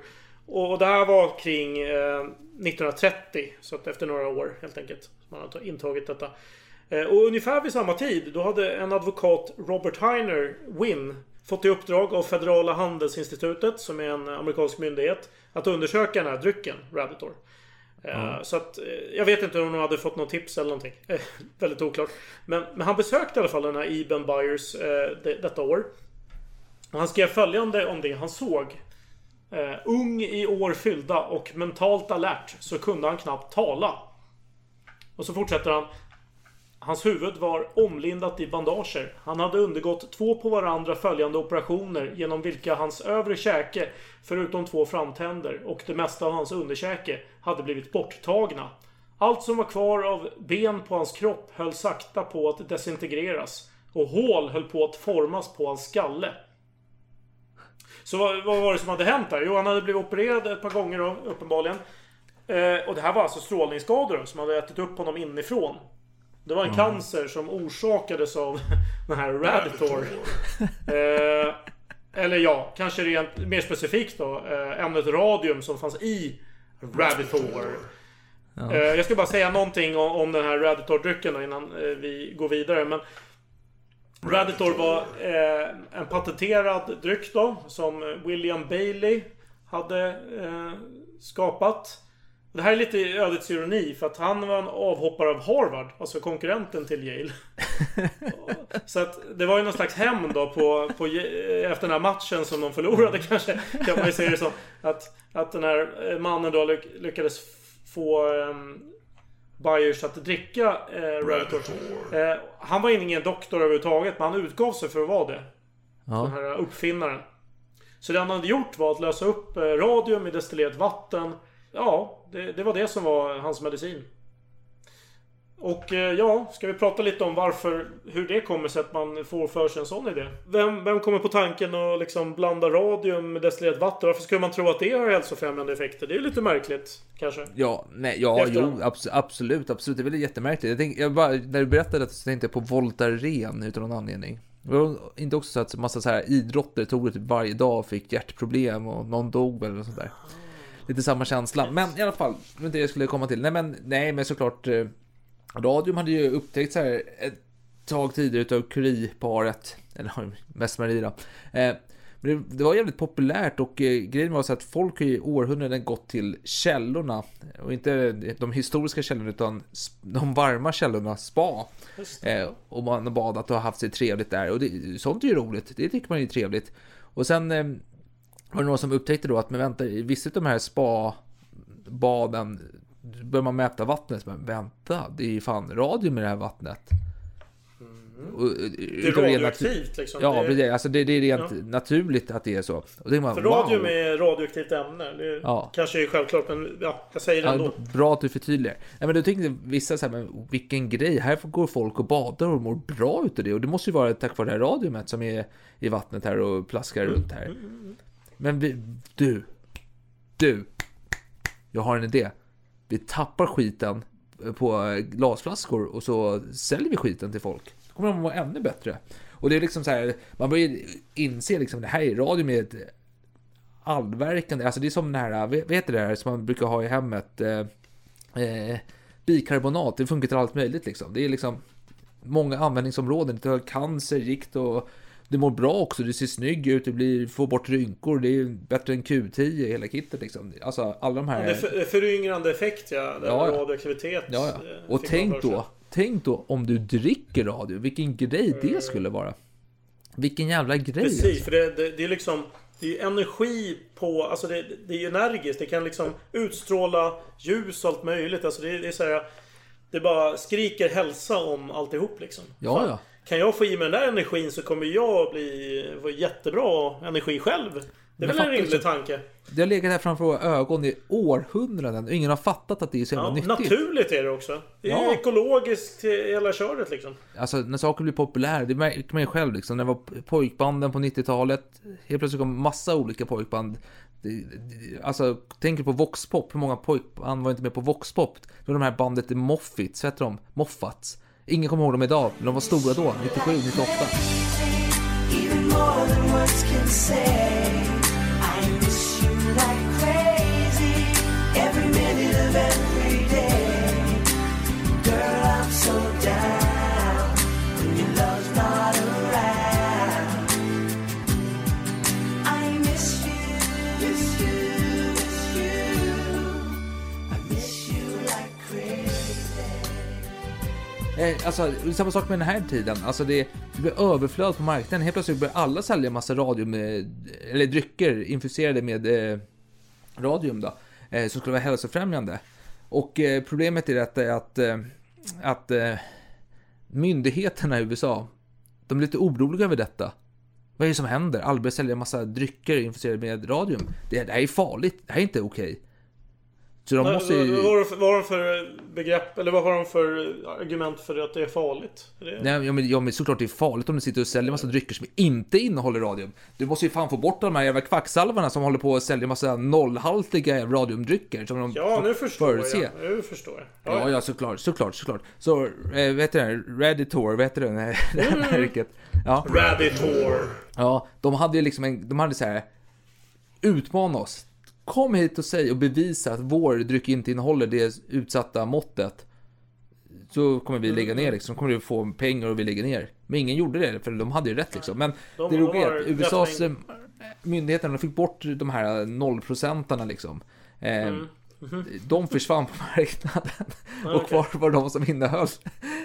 Och det här var kring eh, 1930. Så att efter några år helt enkelt. som Man har ta- intagit detta. Eh, Och ungefär vid samma tid då hade en advokat Robert Heiner Wynn fått i uppdrag av Federala handelsinstitutet som är en amerikansk myndighet att undersöka den här drycken Raditor. Ja. Eh, så att eh, jag vet inte om de hade fått något tips eller någonting. Eh, *laughs* väldigt oklart. Men, men han besökte i alla fall den här Eben Byers eh, det, detta år. Och han skrev följande om det han såg. Eh, ung i år fyllda och mentalt alert så kunde han knappt tala. Och så fortsätter han. Hans huvud var omlindat i bandager. Han hade undergått två på varandra följande operationer genom vilka hans övre käke, förutom två framtänder och det mesta av hans underkäke, hade blivit borttagna. Allt som var kvar av ben på hans kropp höll sakta på att desintegreras. Och hål höll på att formas på hans skalle. Så vad, vad var det som hade hänt där? Jo, han hade blivit opererad ett par gånger då, uppenbarligen. Eh, och det här var alltså strålningsskador som hade ätit upp honom inifrån. Det var en Mm. cancer som orsakades av *laughs* den här Raditor. *laughs* eh, eller ja, kanske rent mer specifikt då. Eh, ämnet radium som fanns i Raditor. Ja. Eh, jag ska bara säga någonting om, om den här Raditor-drycken innan eh, vi går vidare. Men Raditor var eh, en patenterad dryck då. Som William Bailey hade skapat. Det här är lite ödets ironi för att han var en avhoppare av Harvard. Alltså konkurrenten till Yale. *laughs* Så att det var ju någon slags hämnd då på, på, efter den här matchen som de förlorade kanske. Kan man ju se det som. Att, att den här mannen då lyck, lyckades få um, Byers att dricka eh, Raditor. Eh, han var ingen doktor överhuvudtaget men han utgav sig för att vara det. Den Ja. här uppfinnaren. Så det han hade gjort var att lösa upp eh, radium i destillerat vatten. Ja, det, det var det som var hans medicin. Och eh, ja, ska vi prata lite om varför, hur det kommer sig att man får för sig en sån idé? Vem, vem kommer på tanken att liksom blanda radium med destillerat vatten? Varför skulle man tro att det har hälsofrämjande effekter? Det är lite märkligt, kanske. Ja, nej, ja, Efterhand. jo, abs absolut, absolut. Det är väl jättemärkligt. Jag tänk, jag bara, när du berättade det så tänkte jag på Voltaren utan någon anledning. Det var inte också så att massa så här idrottare tog det typ varje dag och fick hjärtproblem och någon dog eller sånt där. Lite samma känsla. Men i alla fall, det var inte det jag skulle komma till. Nej men, nej, men såklart. Eh, radion hade ju upptäckt så här ett tag tidigare utav Curie-paret. Eller mest Marie då. Eh, men det, det, var jävligt populärt och eh, grejen var så att folk i århundraden gått till källorna. Och inte de historiska källorna utan de varma källorna, spa. Eh, och man har badat och haft sig trevligt där. Och det, sånt är ju roligt, det tycker man är trevligt. Och sen eh, var det någon som upptäckte då att, men vänta, vissa av de här spa-baden börjar man mäta vattnet. Men vänta, det är ju fan radio med det här vattnet. Och, det är radioaktivt liksom. Ja, det är, alltså det, det är rent ja. naturligt att det är så. Man, För radium wow. är radioaktivt ämne. Det ja. kanske är självklart, men ja, jag säger det ändå. Ja, bra att du förtydligar. Nej, men då tänkte vissa så här, men vilken grej. Här går folk och badar och mår bra utav det. Och det måste ju vara tack vare det här radiumet som är i vattnet här och plaskar mm. runt här. Mm, mm, mm. Men vi, du, du. Jag har en idé. Vi tappar skiten på eh, glasflaskor och så säljer vi skiten till folk Då kommer de vara ännu bättre. Och det är liksom så här, man börjar inse liksom det här är radio med ett... allverkande, alltså det är som den här, vad heter det här som man brukar ha i hemmet? Eh, eh, bikarbonat, det funkar till allt möjligt liksom. Det är liksom många användningsområden, det har cancer, gikt och det mår bra också, det ser snygg ut, det blir, får bort rynkor, det är bättre än Q10 hela kittet liksom. Alltså alla de här... Ja, det är föryngrande effekt ja, det ja, radioaktivitet. Ja, ja. Eh, och tänk då, tänk då om du dricker radio, vilken grej mm. det skulle vara. Vilken jävla grej. Precis, alltså. för det, det, det, är liksom Det är energi på, alltså det, det är energiskt. Det kan liksom utstråla ljus och allt möjligt. Alltså det, det är så här, Det bara skriker hälsa om alltihop liksom. Ja, ja. Kan jag få i mig den där energin så kommer jag bli få jättebra energi själv. Det är väl en rimlig tanke? Det har legat här framför våra ögon i århundraden och ingen har fattat att det är så jävla ja, nyttigt. Naturligt är det också. Det är ja. ekologiskt hela köret liksom. Alltså när saker blir populära, det märker man ju själv liksom. När det var pojkbanden på 90-talet. Helt plötsligt kom massa olika pojkband. Alltså, tänker på Voxpop. Hur många pojkband var inte med på Voxpop? Det var de här bandet Moffits, vad heter de? Moffats. Ingen kommer ihåg dem idag, men de var stora då, 97, 98. Eh, alltså, samma sak med den här tiden. Alltså det, det blir överflöd på marknaden. Helt plötsligt börjar alla sälja massa radium, eller drycker infuserade med eh, radium då. Eh, som skulle vara hälsofrämjande. Och eh, problemet är att, eh, att, eh, att eh, myndigheterna i USA, de är lite oroliga över detta. Vad är det som händer? Alla börjar sälja massa drycker infuserade med radium. Det, det här är farligt. Det här är inte okej. Så de måste ju... Vad har de för begrepp, eller vad har de för argument för att det är farligt? Det... Nej, ja, men, ja, men såklart det är farligt om du sitter och säljer massa drycker som inte innehåller radium. Du måste ju fan få bort de här jävla kvacksalvarna som håller på att sälja massa nollhaltiga radiumdrycker. Som de ja, nu förstår förutse. jag. Nu förstår jag. Ja, ja, ja såklart, såklart, såklart. Så, äh, vad heter det? Raditor, vad heter det? *laughs* Det här mm. märket. Ja. Raditor. Ja, de hade ju liksom en, de hade så här utmana oss Kom hit och säg och bevisa att vår dryck inte innehåller det utsatta måttet. Så kommer vi lägga ner liksom. Kommer vi få pengar och vi lägger ner. Men ingen gjorde det, för de hade ju rätt liksom. Men de, det roliga är att USAs eh, myndigheter, de fick bort de här nollprocentarna liksom. Eh, mm. Mm. De försvann på marknaden. och kvar var de som innehöll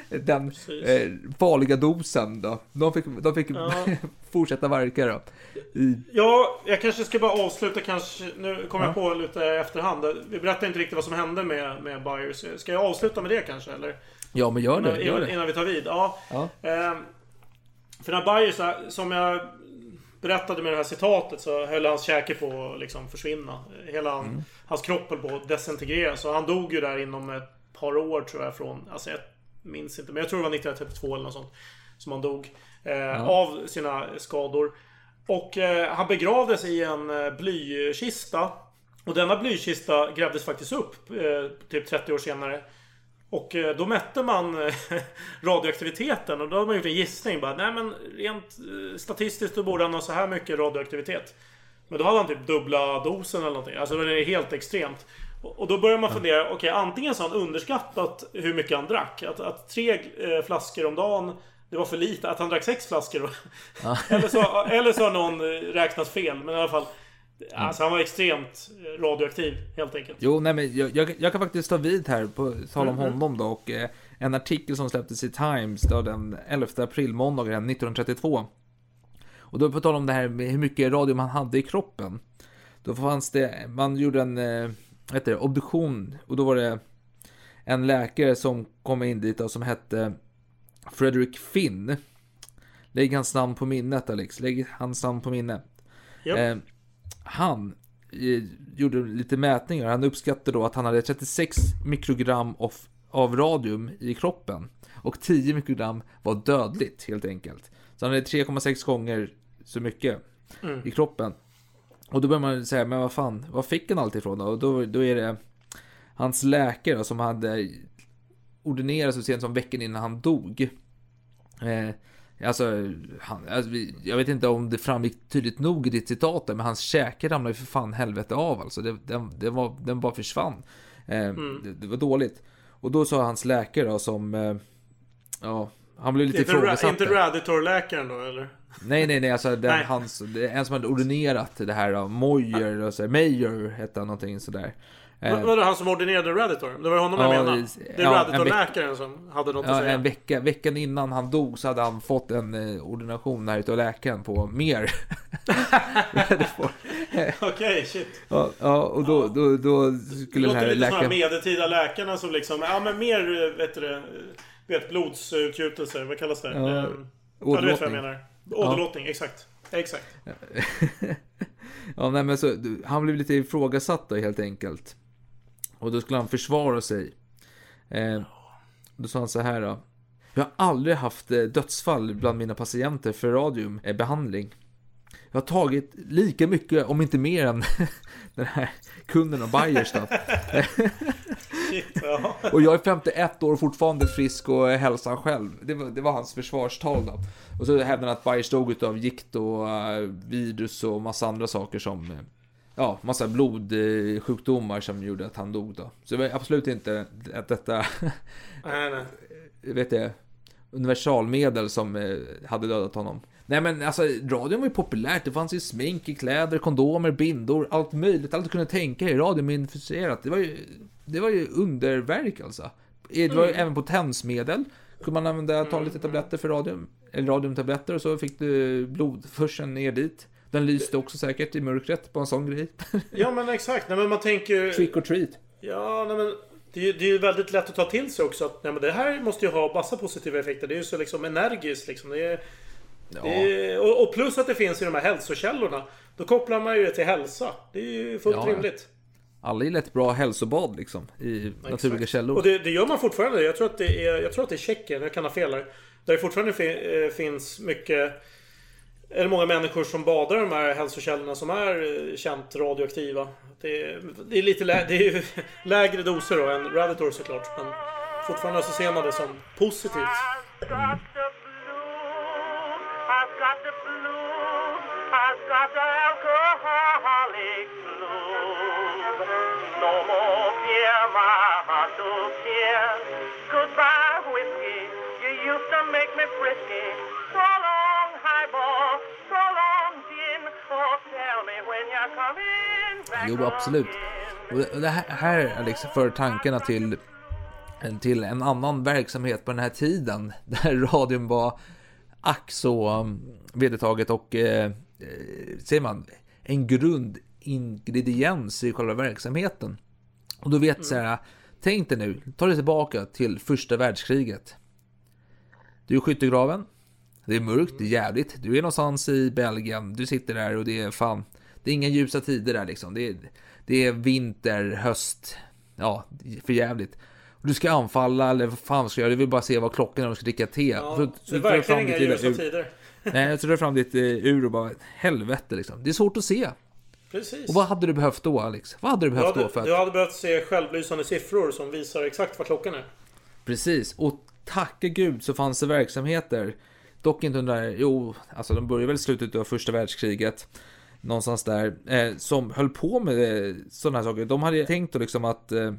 den eh, farliga dosen då. De fick, de fick ja. *laughs* fortsätta verka då. I... Ja, jag kanske ska bara avsluta kanske. Nu kommer ja. jag på lite efterhand. Vi berättade inte riktigt vad som hände med, med Buyers. Ska jag avsluta med det kanske? Eller? Ja, men gör det. Innan, gör det. innan vi tar vid. Ja. ja. Eh, för när Buyers, som jag berättade med det här citatet så höll hans käke på att liksom försvinna. Hela mm. hans kropp höll på att desintegrera. Så han dog ju där inom ett par år tror jag från... Alltså jag minns inte, men jag tror det var 1932 eller något sånt. Som han dog. Eh, ja. Av sina skador. Och eh, han begravdes i en eh, blykista. Och denna blykista grävdes faktiskt upp eh, typ 30 år senare. Och eh, då mätte man eh, *laughs* radioaktiviteten och då hade man gjort en gissning. Bara, nej men rent eh, statistiskt då borde han ha så här mycket radioaktivitet. Men då hade han typ dubbla dosen eller någonting. Alltså det är helt extremt. Och då börjar man fundera, okej antingen så har han underskattat hur mycket han drack. Att, att tre flaskor om dagen det var för lite. Att han drack sex flaskor. Ja. *laughs* eller, så, eller så har någon räknat fel. Men i alla fall. Alltså han var extremt eh, radioaktiv helt enkelt. Jo, nej men jag, jag, jag kan faktiskt ta vid här på tal om Mhm. honom då och eh, en artikel som släpptes i Times då den 11 april, måndagen 1932. Och då på tal om det här med hur mycket radium han hade i kroppen. Då fanns det, man gjorde en, eh, heter det, obduktion och då var det en läkare som kom in dit och som hette Frederick Finn. Lägg hans namn på minnet Alex, lägg hans namn på minnet. Japp. Eh, han eh, gjorde lite mätningar. Han uppskattade då att han hade 36 mikrogram av, av radium i kroppen. Och 10 mikrogram var dödligt helt enkelt. Så han hade 3,6 gånger så mycket Mm. i kroppen. Och då börjar man säga, men vad fan, var fick han allt ifrån då? Och då, då är det hans läkare som hade ordinerat så sent som veckan innan han dog. Eh, alltså, han, alltså, jag vet inte om det framgick tydligt nog i ditt citat men hans käke ramlade ju för fan helvete av alltså. Det, den, det var, den bara försvann. Eh, Mm. det, det var dåligt. Och då sa hans läkare då som, eh, ja, han blev lite ifrågasatt. inte. Raditor-läkaren då eller? Nej, nej, nej, alltså den, Nej. hans, en som hade ordinerat det här då, Moyer och så, Mayer hette han någonting sådär. Eh, var det han som ordinerade Raditor? Det var honom Ja, jag menade. det- Det är ja, en Raditor-läkaren som hade något att Ja, säga. en vecka, veckan innan han dog så hade han fått en eh, ordination här utav läkaren på mer. *laughs* Okej, shit. ja, ja, och då, då, då Det skulle den låter här lite som de läkaren... medeltida läkarna som liksom, ja men mer, eh, vet du det, vet blodsutgjutelser, vad kallas det? Ja, Eh, Ja, du vet vad jag åderlåtning. menar. Ja. Åderlåtning, exakt. Exakt. *laughs* ja, nej, men så, han blev lite ifrågasatt då helt enkelt. Och då skulle han försvara sig. Eh, då sa han så här då. Jag har aldrig haft eh, dödsfall bland mina patienter för radiumbehandling. Jag har tagit lika mycket, om inte mer, än *laughs* den här kunden och Bayers då. Shit, ja. *laughs* Och jag är 51 år och fortfarande frisk och hälsan själv. Det var, det var hans försvarstal då. Och så hävdade han att Bayers dog av gikt och eh, virus och massa andra saker som... eh, ja, massa blodsjukdomar som gjorde att han dog då. Så det var absolut inte att detta... *laughs* Nej, nej. vet jag, universalmedel som eh, hade dödat honom. Nej men alltså, radion var ju populärt. Det fanns ju smink i kläder, kondomer, bindor, allt möjligt. Allt du kunde tänka dig. Radium infuserat. Det var ju, det var ju underverk alltså. Eh, Det var ju Mm. även potensmedel. Kunde man använda, ta lite tabletter för radium. Eller radiumtabletter och så fick du blodförseln ner dit. Den lyste också säkert i mörkret på en sån grej. *laughs* Ja men exakt, nej men man tänker... Trick or treat. Ja, nej men det är, ju- det är ju väldigt lätt att ta till sig också att nej, men det här måste ju ha massa positiva effekter. Det är ju så liksom energiskt liksom. Det är, det är, och, och plus att det finns i de här hälsokällorna. Då kopplar man ju det till hälsa. Det är ju fullt Ja, ja. rimligt. Alla gillar ett bra hälsobad liksom. I naturliga Exakt. källor. Och det, det gör man fortfarande. Jag tror att det är, jag tror att det är Tjeckien, jag kan ha fel här. Där det fortfarande eh, finns mycket är det många människor som badar i de här hälsokällorna som är eh, känt radioaktiva. Det är, det är lite lä, det är ju *laughs* lägre doser då än Raditor såklart. Men fortfarande så ser man det som positivt. I've Goodbye, whiskey. You used to make me frisky. Jo, absolut. Och det- här, här Alex, för tankarna till, till en annan verksamhet på den här tiden. *laughs* Där radion var ack så um, vedertaget och, eh, eh, säger man, en grundingrediens i själva verksamheten. Och du vet så här, tänk dig nu, ta dig tillbaka till första världskriget. Du är i skyttegraven. Det är mörkt, det är jävligt. Du är någonstans i Belgien, du sitter där och det är fan, det är inga ljusa tider där liksom. Det är, det är vinter, höst, ja, för jävligt. Du ska anfalla eller vad fan ska jag göra? Du vill bara se vad klockan är och ska dricka te. Ja, Så- det så är tar du verkligen inga ljusa ur- tider. *laughs* Nej, så drar du fram ditt eh, ur och bara helvete liksom. Det är svårt att se. Precis. Och vad hade du behövt då Alex? Vad hade du Du behövt hade, då för att... du hade behövt se självlysande siffror som visar exakt vad klockan är. Precis, och tacka gud så fanns det verksamheter. Dock inte under, jo, alltså de började väl i slutet av första världskriget. Någonstans där, eh, som höll på med eh, sådana här saker. De hade tänkt då liksom att eh,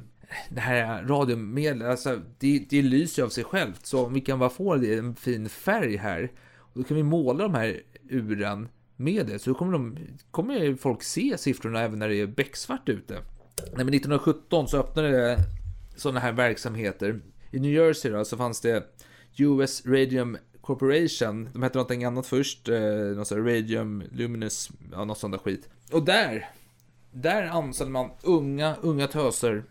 det här radiomedlet, alltså det, det lyser ju av sig självt. Så om vi kan bara få det en fin färg här. Och då kan vi måla de här uren med det. Så då kommer, de, kommer folk se siffrorna även när det är becksvart ute. Nej, men 1917 så öppnade det sådana här verksamheter. I New Jersey då, så fanns det US Radium Corporation. De hette någonting annat först. Eh, något sånt Radium Luminous, ja något sånt där skit. Och där, där anställde man unga, unga töser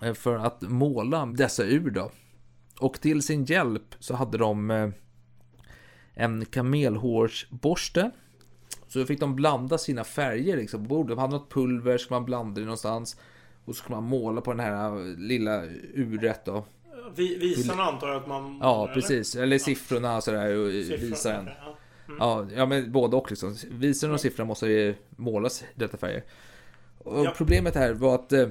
eh, för att måla dessa ur då. Och till sin hjälp så hade de eh, en kamelhårsborste. Så då fick de blanda sina färger liksom på bordet. De hade något pulver, så man blanda det någonstans. Och så skulle man måla på den här eh, lilla uret då. Vi, visarna antar jag att man... Ja, eller? precis. Eller siffrorna sådär. Och visaren. okej, ja. Mm. Ja, ja, men både och liksom. Visaren och siffrorna måste ju målas i detta färger. Och Ja. problemet här var att eh,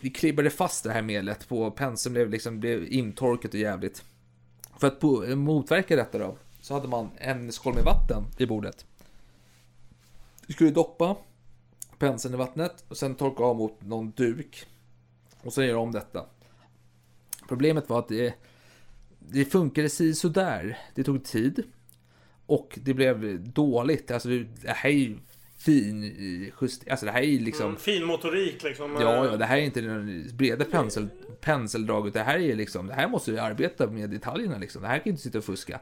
vi klibbade fast det här medlet på penseln blev liksom blev intorkat och jävligt. För att på, motverka detta då, så hade man en skål med vatten i bordet. Du skulle doppa penseln i vattnet och sen torka av mot någon duk. Och sen göra om detta. Problemet var att det, det funkade si sådär. Det tog tid. Och det blev dåligt. Alltså det, här är ju fin just, alltså det här är liksom Mm, fin motorik liksom. Ja, ja, det här är inte den breda pensel, penseldraget. Det här är liksom, det här måste du arbeta med detaljerna liksom. Det här kan ju inte sitta och fuska.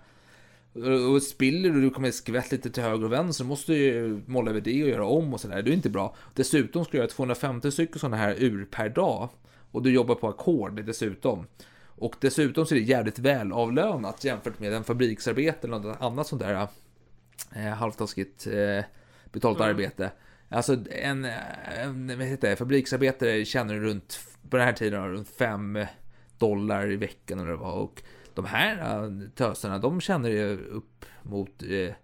Och och spiller du, du kommer skvätt lite till höger och vänster, då måste du ju måla över det och göra om och sådär. Det är inte bra. Dessutom ska du göra 250 stycken sådana här ur per dag. Och du jobbar på ackord dessutom. Och dessutom så är det jävligt välavlönat jämfört med en fabriksarbete eller något annat sånt där eh, halvtaskigt eh, betalt Mm. arbete. Alltså en, en vad heter det, fabriksarbetare tjänar runt, på den här tiden, runt 5 dollar i veckan eller vad. Och de här äh, tösarna, de tjänar ju upp mot eh,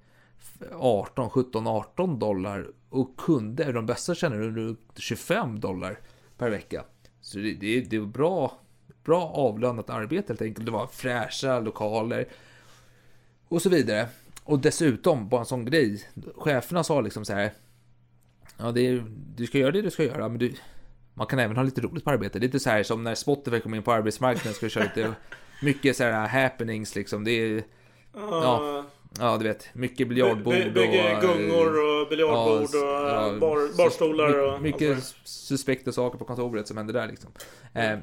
18, 17, 18 dollar. Och kunder, de bästa tjänar runt 25 dollar per vecka. Så det, det, det var bra, bra avlönat arbete helt enkelt. Det var fräscha lokaler och så vidare. Och dessutom, bara en sån grej. Cheferna sa liksom så här. Ja, är, du ska göra det du ska göra, men du, man kan även ha lite roligt på arbetet. Lite så här som när Spotify kom in på arbetsmarknaden ska köra lite, *laughs* mycket så här happenings liksom. Det är, ja, ja du vet, mycket biljardbord By- bygger och... gungor och biljardbord och bar- barstolar och Mycket vad suspekta saker på kontoret som händer där liksom. Eh,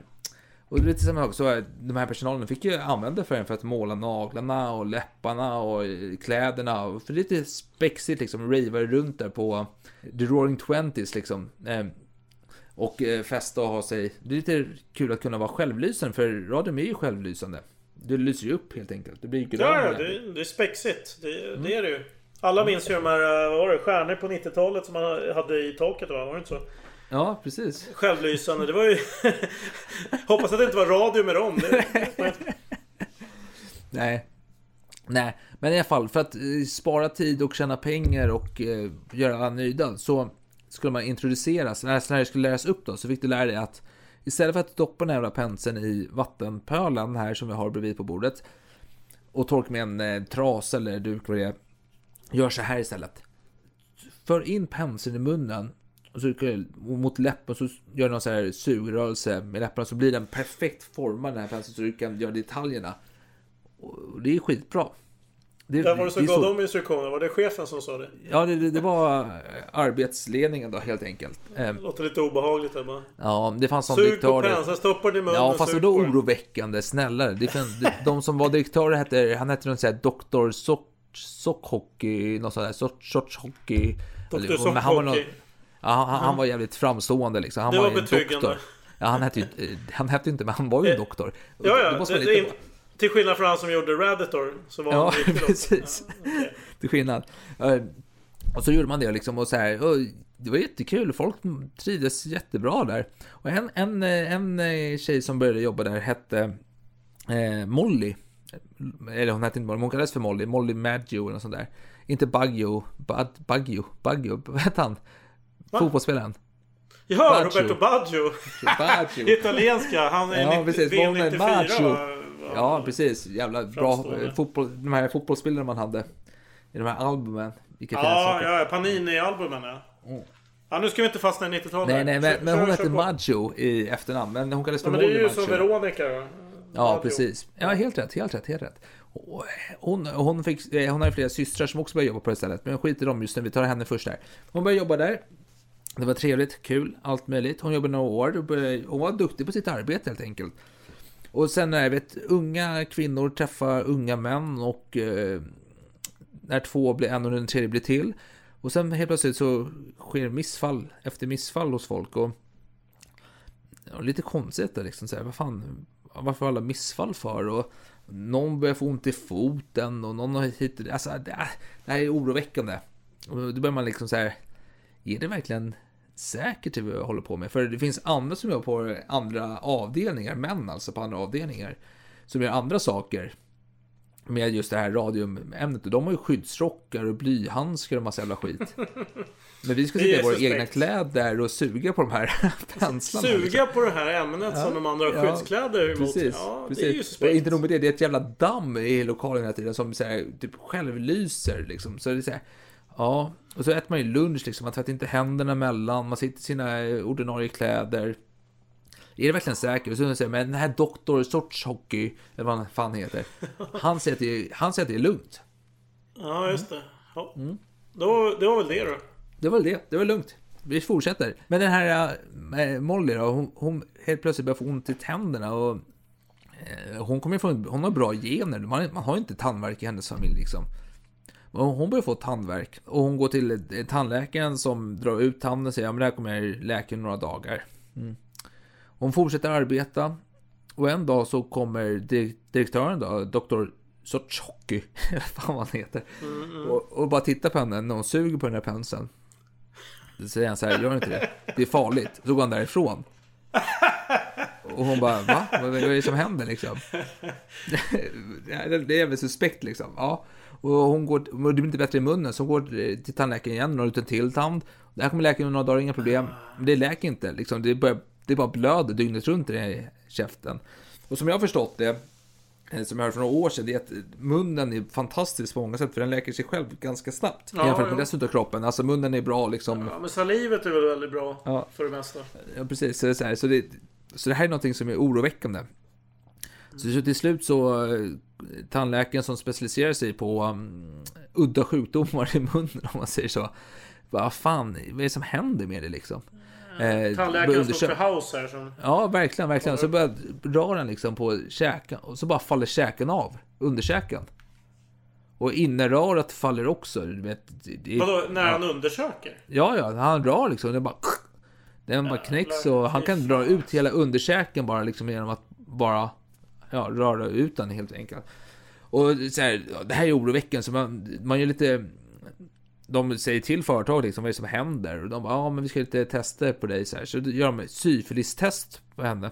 och det är lite samma sak, så är de här personalen fick ju använda för en för att måla naglarna och läpparna och eh, kläderna. Och för det är lite spexigt liksom, ravar runt där på The Roaring Twenties liksom. Eh, och eh, festa och ha sig. Det är lite kul att kunna vara självlysande, för radion är ju självlysande. Du lyser ju upp helt enkelt. Det blir grön. Ja, det, det är spexigt. Det, Mm. det är det ju. Alla minns ju de här, vad var det, stjärnor på 90-talet som man hade i taket va? Var det inte så? Ja, precis. Självlysande, det var ju... *laughs* Hoppas att det inte var radio med dem. Det... *laughs* Nej. Nej, men i alla fall för att eh, spara tid och tjäna pengar och eh, göra alla nöjda så skulle man introduceras, när det skulle läras upp då, så fick du lära dig att istället för att doppa den här jävla penseln i vattenpölen här som vi har bredvid på bordet och torka med en eh, trasa eller duk vad det är, gör så här istället. För in penseln i munnen och så mot läppen så gör du någon så här sugrörelse med läpparna så blir den perfekt formad den här penseln så du kan göra detaljerna. Och det är skitbra. Det, Där var det så det är gav de instruktioner. Var det chefen som sa det? Ja, det, det, det var arbetsledningen då helt enkelt. Eh, Låter lite obehagligt där bara. Ja, det fanns Sug direktör på där. penseln, stoppa den i munnen, Ja, fast sug på den. oroväckande, snällare. Det fanns, de, de som var direktörer hette, han hette någon sån här Sock, Sockhockey, någon sån här sorts, sorts hockey. Dr. Var Sockhockey. Ja, han, han Mm. var jävligt framstående liksom. Han Det var, var ju en doktor. Ja, han hette ju eh, han hette inte, men han var ju en doktor. Ja, ja. Det Det, det, till skillnad från han som gjorde Raditor. Så var Ja, han riktig doktor. precis. Till skillnad. Eh, Och så gjorde man det liksom och så här. Och det var jättekul. Folk trivdes jättebra där. Och en, en, eh, en eh, tjej som började jobba där hette eh, Molly. Eller hon hette inte Molly, hon kallades för Molly. Molly Maggio eller något sånt där. Inte Baggio. Bad, Baggio. Baggio. *laughs* Vad hette han? Va? Fotbollsspelaren. Ja, Baggio. Roberto Baggio. Baggio. *laughs* Italienska. Han är Ja, 90, precis. VM Bonne 94. Maggio. Ja, precis. Jävla bra fotboll, de här fotbollsbilderna man hade. I de här albumen. Vilka fina Ja, saker. ja, Panini-albumen ja. Mm. Ja, nu ska vi inte fastna i 90-talet. Nej, nej, men, Kör- men hon hette. Maggio i efternamn. Men hon kallades Ja, för men det är ju som. Veronica. Ja, Maggio. precis. Ja, helt rätt, helt rätt, helt rätt. Hon, hon, fick, eh, hon har flera systrar som också började jobba på det stället, men skit i dem just nu, vi tar henne först där. Hon började jobba där. Det var trevligt, kul, allt möjligt. Hon jobbade några år, hon var duktig på sitt arbete helt enkelt. Och sen är jag vet, unga kvinnor träffar unga män och eh, när två blir en och den tredje blir till. Och sen helt plötsligt så sker missfall efter missfall hos folk. Och och lite konstigt där liksom. Så här, vad fan, varför har alla missfall för? Och någon börjar få ont i foten och någon har hit. Alltså, det, det här är oroväckande. Och då börjar man liksom så här, är det verkligen säkert det vi håller på med? För det finns andra som jobbar på andra avdelningar, män alltså på andra avdelningar, som gör andra saker med just det här radiumämnet. Och de har ju skyddsrockar och blyhandskar och massa jävla skit. *laughs* Men vi ska sitta i våra suspekt. egna kläder och suga på de här *laughs* penslarna. Suga liksom. på det här ämnet som de andra har Ja, skyddskläder emot. Precis, ja, precis. det är ju suspekt. inte nog med det, det är ett jävla damm i lokalen hela tiden som så här, typ självlyser liksom. Så det är så här, ja, och så äter man ju lunch liksom, man tvättar inte händerna mellan, man sitter i sina eh, ordinarie kläder. Är det verkligen säkert? Och så säger men den här doktor Sortshockey, eller vad han fan heter, *laughs* han säger att det han säger att det är lugnt. Ja, just det. Ja. Mm. Då, det var väl det då. Det var det, det var lugnt. Vi fortsätter. Men den här äh, Molly då, hon, hon helt plötsligt börjar få ont i tänderna och eh, hon kommer från, hon har bra gener. Man, man har inte tandvärk i hennes familj liksom. Och hon börjar få tandvärk och hon går till tandläkaren som drar ut tanden och säger att det här kommer läka några dagar. Mm. Hon fortsätter arbeta och en dag så kommer di- direktören då, doktor eller *laughs* fan vad han heter, och, och bara tittar på henne när hon suger på den här penseln. Då säger han så här, gör inte det. Det är farligt. Så går han därifrån. Och hon bara, va? Vad vad är det som händer liksom? *laughs* det är väl suspekt liksom. Ja. Och hon går, och det blir inte bättre i munnen, så hon går till tandläkaren igen och ut en till tand. Det här kommer läka inom några dagar, inga problem. Men det läker inte, liksom. det, börjar, det bara blöder dygnet runt i den här käften. Och som jag har förstått det, eh, som jag hörde för några år sedan, det är att munnen är fantastisk på många sätt, för den läker sig själv ganska snabbt. Ja, jämfört med ja. resten av kroppen. Alltså munnen är bra liksom. Ja, men salivet är väl väldigt bra Ja. för det mesta. Ja, precis. Så så, här, så, det, så det här är någonting som är oroväckande. Så, så till slut så, eh, tandläkaren som specialiserar sig på um, udda sjukdomar i munnen, *laughs* om man säger så. Vad fan, vad är det som händer med det liksom? Eh, Tandläkaren står för house här. Som... Ja, verkligen, verkligen. Så börjar dra den liksom på käken och så bara faller käken av, underkäken. Och innerörat faller också. Du vet, det, det- Vadå, när ja. han undersöker? Ja, ja, han drar liksom. Den bara... Den bara knäcks och han kan dra ut hela underkäken bara liksom genom att bara ja, röra ut den helt enkelt. Och så här, det här är oroväckande så man, man gör lite de säger till företag liksom vad är det som händer och de bara ja men vi ska göra lite tester på dig så här så gör de ett syfilistest på henne.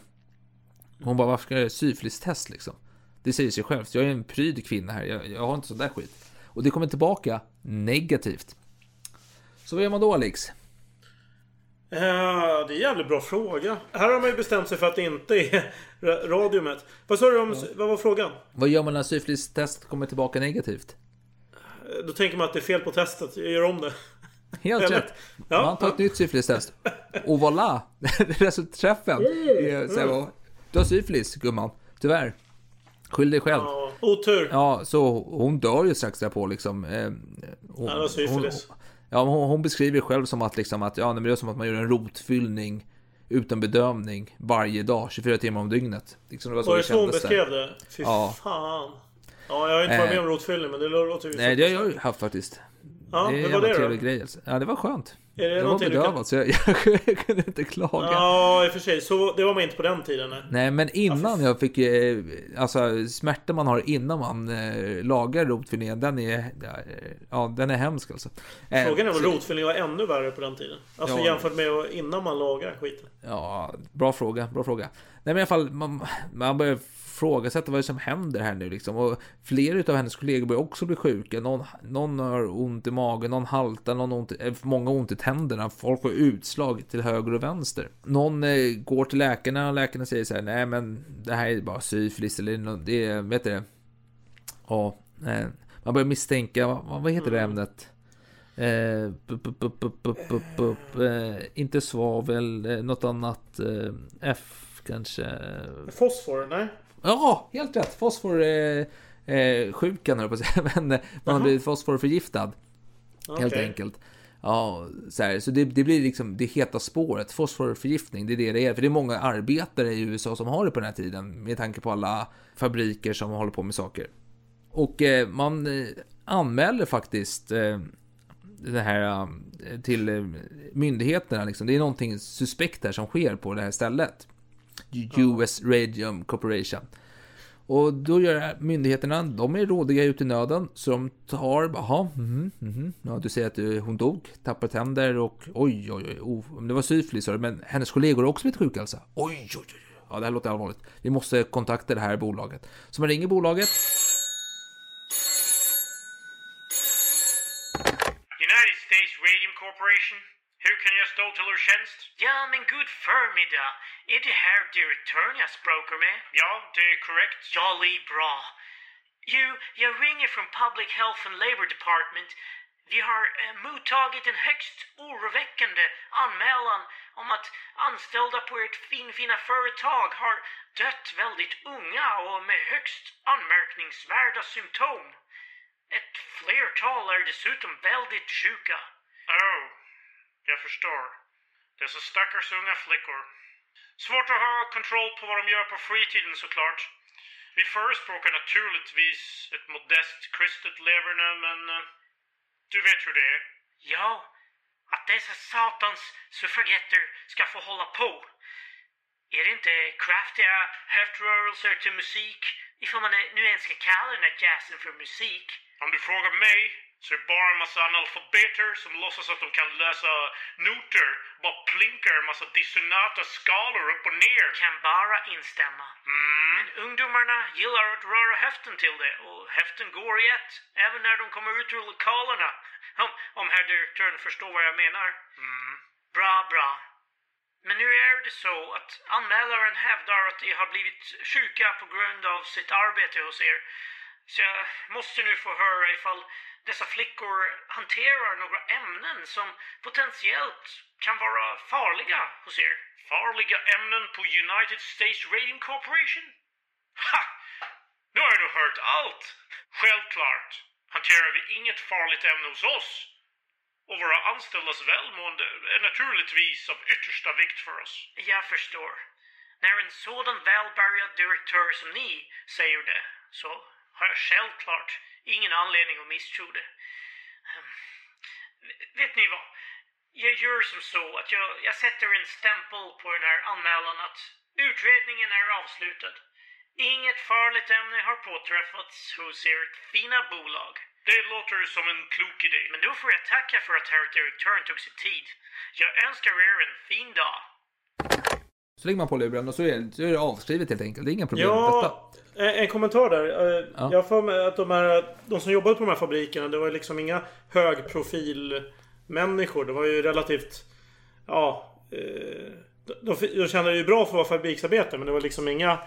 Hon bara varför ska jag göra ett syfilistest liksom? Det säger sig självt. Jag är en pryd kvinna här. Jag, jag har inte sån där skit. Och det kommer tillbaka negativt. Så vad gör man då Alex? Ja, det är en jävligt bra fråga. Här har man ju bestämt sig för att det inte är *laughs* ra- radiumet. Vad sa du om... Vad var frågan? Vad gör man när syfilistest kommer tillbaka negativt? Då tänker man att det är fel på testet. Jag gör om det. *laughs* Helt rätt. Ja, man tar ett nytt syfilistest. Och voilà! *laughs* Resultatträffen. så här, Du har syfilis gumman. Tyvärr. Skyll dig själv. Ja, otur. Ja, så hon dör ju strax därpå liksom. Eh, Hon, Ja, syfilis. Hon, ja, hon, hon beskriver det själv som att liksom att, ja, det är som att man gör en rotfyllning utan bedövning varje dag, 24 timmar om dygnet. Liksom, det var så Var det det så hon beskrev det? Fy Ja. fan. Ja, jag har inte varit Eh. med om rotfyllning men det låter ju Nej, det har jag ju haft faktiskt. Ja, det är hur en var jävla det då? trevlig grej. alltså. Ja, det var skönt. Är det jag var bedövad, kan- så jag, *laughs* jag kunde inte klaga. Ja, i och för sig. Så, det var man inte på den tiden. Nej. Nej, men innan jag fick, eh, alltså smärta man har innan man eh, lagar rotfyllningen, den är, ja, eh, ja, den är hemsk alltså. Frågan är om så- rotfyllning var ännu värre på den tiden. Alltså Ja. jämfört med innan man lagar skiten. Ja, bra fråga, bra fråga. Nej men i alla fall, man, man börjar ifrågasätta vad som händer här nu liksom. Och flera av hennes kollegor börjar också bli sjuka. Någon, någon har ont i magen, någon haltar, någon har ont, eh, många har ont i tänderna. Folk får utslag till höger och vänster. Någon eh, går till läkarna och läkarna säger så här, nej men det här är bara syfilis eller nå- det är, vet du det? Ja, eh, man börjar misstänka, vad, vad heter det ämnet? Eh, inte svavel, eh, något annat. Eh, F kanske. Fosfor? Nej? Ja, helt rätt. Fosfor eh, eh, på att säga. *laughs* Men eh, man har Jaha. blivit fosforförgiftad. Helt Okej. enkelt. Ja, så, här, så det, det blir liksom det heta spåret. Fosforförgiftning, det är det det är. För det är många arbetare i USA som har det på den här tiden. Med tanke på alla fabriker som håller på med saker. Och eh, man eh, anmäler faktiskt eh, det här eh, till myndigheterna. Liksom. Det är någonting suspekt här som sker på det här stället. US Radium Corporation. Och då gör myndigheterna, de är rådiga ut i nöden, så de tar, jaha, mhm, mhm. ja du säger att hon dog, tappade tänder och oj, oj, oj, oh, det var syfilis, men hennes kollegor har också blivit sjuka alltså. Oj, oj, oj, ja det här låter allvarligt. Vi måste kontakta det här bolaget. Så man ringer bolaget, United States Radium Corporation. Hur kan jag stå till er tjänst? Ja, men god förmiddag. Är det här direktören jag språkar med? Ja, det är korrekt. Jolly bra. Jo, jag ringer från Public Health and Labor Department. Vi har eh, mottagit en högst oroväckande anmälan om att anställda på ert finfina företag har dött väldigt unga och med högst anmärkningsvärda symptom. Ett flertal är dessutom väldigt sjuka. Oh, jag förstår. Dessa stackars unga flickor. Svårt att ha kontroll på vad de gör på fritiden såklart. Vi förespråkar naturligtvis ett modest kristet leverne, men eh, du vet hur det är. Ja, att dessa satans suffragetter ska få hålla på. Är det inte kraftiga höftrörelser till musik, ifall man nu ens kan kalla den här jazzen för musik? Om du frågar mig så är det bara en massa analfabeter som låtsas att de kan läsa noter, bara plinkar en massa dissonanta skalor upp och ner. Kan bara instämma. Men ungdomarna gillar att röra höften till det och höften går i ett, även när de kommer ut ur lokalerna. *laughs* Om, om herr direktören förstår vad jag menar. Bra, bra. Men nu är det så att anmälaren hävdar att de har blivit sjuka på grund av sitt arbete hos er. Så jag måste nu få höra ifall dessa flickor hanterar några ämnen som potentiellt kan vara farliga hos er. Farliga ämnen på United States Rating Corporation? Ha! Nu har jag nog hört allt! Självklart hanterar vi inget farligt ämne hos oss. Och våra anställdas välmående är naturligtvis av yttersta vikt för oss. Jag förstår. När en sådan välbärgad direktör som ni säger det så har jag självklart ingen anledning att misstro det. Ehm, Vet ni vad? Jag gör som så att jag, jag sätter en stämpel på den här anmälan att utredningen är avslutad. Inget farligt ämne har påträffats hos ert fina bolag. Det låter som en klok idé. Men då får jag tacka för att herr direktören tog sig tid. Jag önskar er en fin dag. så lägger man på luren och så är, så är det avskrivet helt enkelt. Det är inga problem med detta. En, en kommentar där. Eh, Ja. Jag för mig att de, här, de som jobbade på de här fabrikerna, det var liksom inga högprofilmänniskor. Det var ju relativt... Ja... eh, De, de kände det ju bra för att vara fabriksarbetare, men det var liksom inga...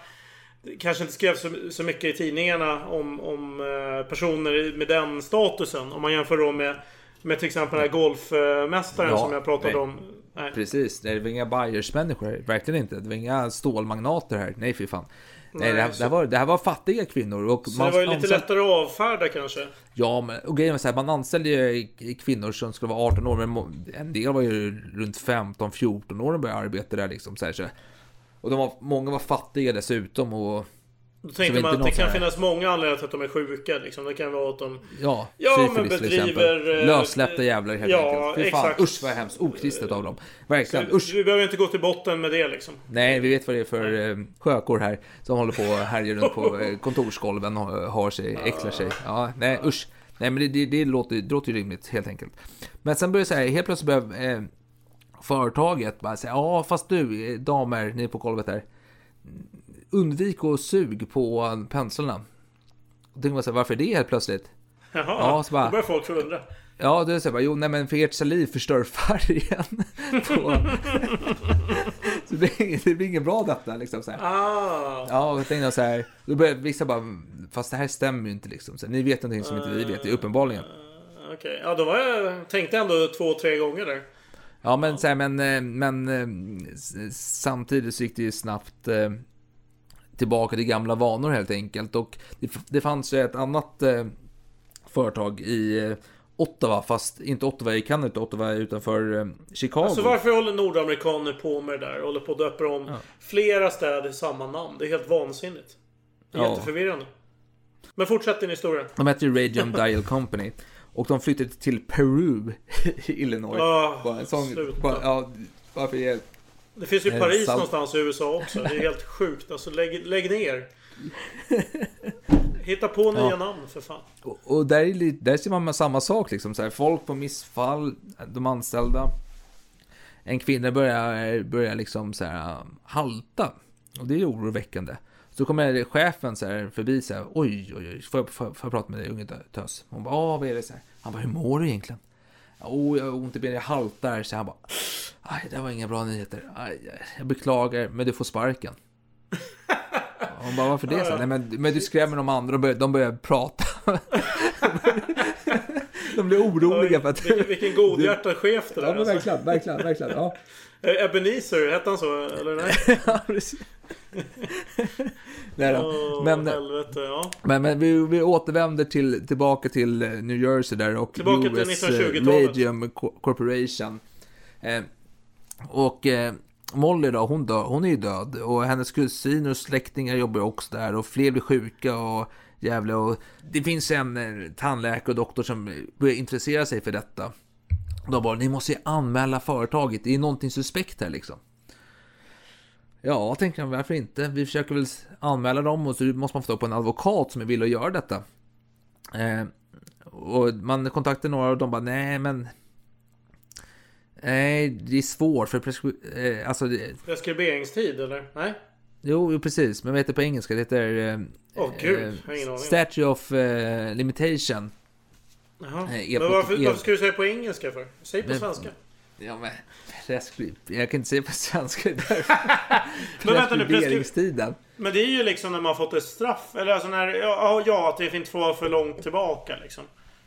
Det kanske inte skrevs så, så mycket i tidningarna om, om eh, personer med den statusen. Om man jämför då med, med till exempel den här golfmästaren Ja, som jag pratade nej. om. Nej. Precis, det var inga Bayers-människor här. Verkligen inte. Det var inga stålmagnater här. Nej, fy fan. Nej, det, här, det, här var, det här var fattiga kvinnor. Och Så det var ju lite lättare att avfärda kanske. Ja, men och grejen var så här, man anställde ju kvinnor som skulle vara 18 år, men en del var ju runt 15-14 år och började arbeta där liksom. Så här, så. Och de var, många var fattiga dessutom och... Då var man att det kan här- finnas många anledningar till att de är sjuka. Liksom. Det kan vara att de... Ja, ja men bedriver... eh, Lössläppta jävlar helt ja, enkelt. Fy fan, exakt. usch vad hemskt. Okristet av dem. Verkligen, usch. Vi behöver inte gå till botten med det liksom. Nej, vi vet vad det är för eh, sjökor här som håller på och härjar runt på *laughs* eh, kontorsgolven och har sig, äcklar sig. Ja, nej usch. Nej, men det, det, det, låter, det låter ju rimligt helt enkelt. Men sen börjar det så här, helt plötsligt börjar eh, företaget bara säga, ja fast du damer, ni på golvet där. Undvik att sug på penslarna. Och tänkte man så här, varför det helt plötsligt? Jaha, Ja, så bara- då börjar folk förundra. Ja, det är så här, bara, jo, nej men för ert saliv förstör färgen. *laughs* på... *laughs* så det blir, det blir inget bra detta liksom så här. Ah. Ja, och jag tänkte så här, då började vissa bara, fast det här stämmer ju inte liksom. Så här, ni vet någonting som inte vi vet, det är uppenbarligen. Okej, ja då var jag, tänkte ändå två, tre gånger där. Ja, men, så här, men, eh, men eh, samtidigt så gick det ju snabbt eh, tillbaka till gamla vanor helt enkelt. Och det, det fanns ju ett annat eh, företag i eh, Ottawa, fast inte Ottawa i Kanada, utan Ottawa utanför eh, Chicago. Alltså varför håller nordamerikaner på med det där? Håller på att döpa om flera städer i samma namn. Det är helt vansinnigt. Det är Ja. Jätteförvirrande. Men fortsätt din historia. De hette ju Radium Dial *laughs* Company. Och de flyttade till Peru i *laughs* Illinois. Ah, bara en sån, bara, ja, varför är Det finns ju Eh, Paris salt- någonstans i USA också. Det är helt *laughs* sjukt. Alltså lägg, lägg ner. *laughs* Hitta på nya Ja. namn för fan. Och, och där, är där ser man med samma sak liksom. Så här, folk på missfall, de anställda. En kvinna börjar, börjar liksom så här, halta. Och det är oroväckande. Så kommer chefen så här förbi så här, oj, oj, oj, får jag, får, jag- får jag prata med dig unge tös? Hon bara, "Ja, vad är det? Så här. Han bara, hur mår du egentligen? Oh, jag har ont i benet, jag haltar. Så han bara, aj, det var inga bra nyheter. Aj, jag beklagar, men du får sparken. Hon bara, varför det? Så, Nej, men, men du skrämmer de andra, de börjar, de börjar prata. *laughs* de blir oroliga för att... Vilken, vilken godhjärtad chef det där Ja, men alltså. verkligen, verkligen, verkligen. Ja. Eh, Ebenezer, hette han så? Eller nej? *laughs* ja, precis. Nej. Åh, Men, helvete, ja. men, men vi, vi återvänder till, tillbaka till eh, New Jersey där och Tillbaka till US eh, 1920-talet. Radium Co- Corporation. Eh, och eh, Molly då, hon, dö, hon är ju död och hennes kusiner och släktingar jobbar också där och fler blir sjuka och jävla och det finns en eh, tandläkare och doktor som börjar intressera sig för detta. De bara, ni måste ju anmäla företaget, det är någonting suspekt här liksom. Ja, tänker jag, varför inte? Vi försöker väl anmäla dem och så måste man få tag på en advokat som är villig att göra detta. Eh, och man kontaktar några och de bara, nej men... Nej, det är svårt för preskri- eh, alltså, det, Preskriberingstid eller? Nej? jo, precis, men vad heter det på engelska? Det heter... Eh, Åh gud, eh, ingen aning. Statue of eh, limitation. Jaha. Eh, Men varför, varför ska du säga på engelska för? Säg på svenska. Ja, men preskri- Jag kan inte säga på svenska. därför. *laughs* Men vänta nu, preskri- Preskriberingstiden. Men det är ju liksom när man fått ett straff. Eller alltså när, ja, ja att det inte vara för långt tillbaka liksom.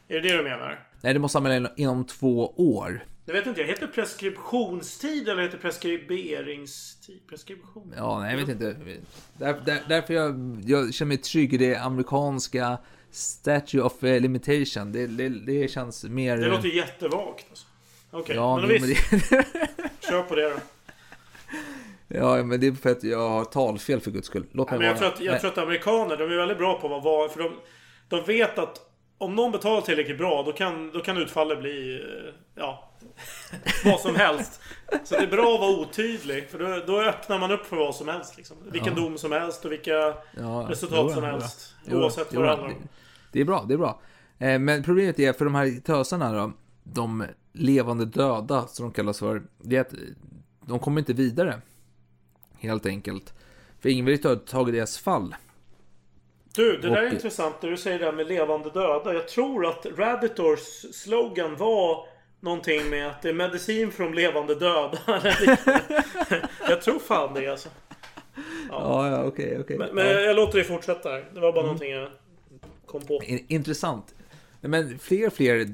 Är det det du menar? Nej, det måste anmäla inom två år. Det vet inte jag. Heter preskriptionstid eller heter preskriberingstid? Preskription? Ja, nej, jag vet inte. Där, där, därför jag, jag känner mig trygg i det amerikanska Statue of eh, Limitation. Det, det, det känns mer... Det låter jättevagt alltså. Okej, Ja, men men visst. det- *laughs* Kör på det då. Ja, men det är för att jag har talfel för guds skull. Låt mig men jag, vara. tror att, jag Nej. tror att amerikaner, de är väldigt bra på att vara... För de, de vet att om någon betalar tillräckligt bra, då kan, då kan utfallet bli... eh, Ja... *laughs* vad som helst. Så det är bra att vara otydlig. För då, då öppnar man upp för vad som helst. Liksom. Vilken Ja. dom som helst och vilka Ja, resultat jo, som helst. jo, oavsett jo, vad det- handlar om. Det är bra, det är bra. Eh, Men problemet är för de här tösarna då, de levande döda som de kallas för, det är att de kommer inte vidare. Helt enkelt. För ingen vill ta tag i deras fall. Du, det där är Och- intressant när du säger det här med levande döda. Jag tror att Raditors slogan var någonting med att det är medicin för de levande döda. *laughs* jag tror fan det alltså. Ja, ja, okej, okej. Men, men Ja. jag låter dig fortsätta. Det var bara Mm. någonting jag kom på. In- Intressant. Men fler och fler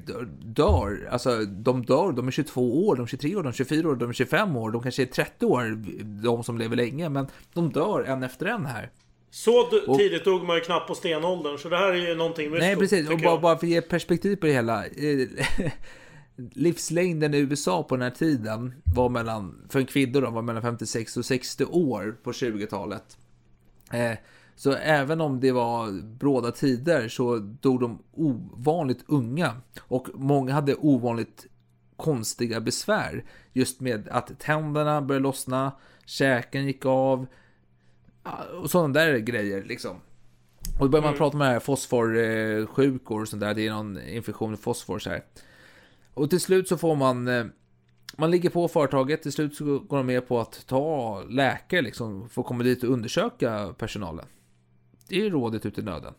dör-. Alltså, de dör. De är 22 år, de är 23 år, de är 24 år, de är 25 år, de kanske är 30 år, de som lever länge. Men de dör en efter en här. Så Och- tidigt dog man ju knappt på stenåldern. Så det här är ju någonting mycket Nej, precis. Och bara, bara för att ge perspektiv på det hela. eh, *laughs* Livslängden i USA på den här tiden var mellan, för en kvinna då, var mellan 56 och 60 år på 20-talet. Eh, så även om det var bråda tider så dog de ovanligt unga. Och många hade ovanligt konstiga besvär. Just med att tänderna började lossna, käken gick av. Och sådana där grejer liksom. Och då börjar man Mm. prata om det här fosforsjukor och sånt där. Det är någon infektion med fosfor så här. Och till slut så får man eh, man ligger på företaget, till slut så går de med på att ta läkare liksom, för att komma dit och undersöka personalen. Det är rådet ut i nöden.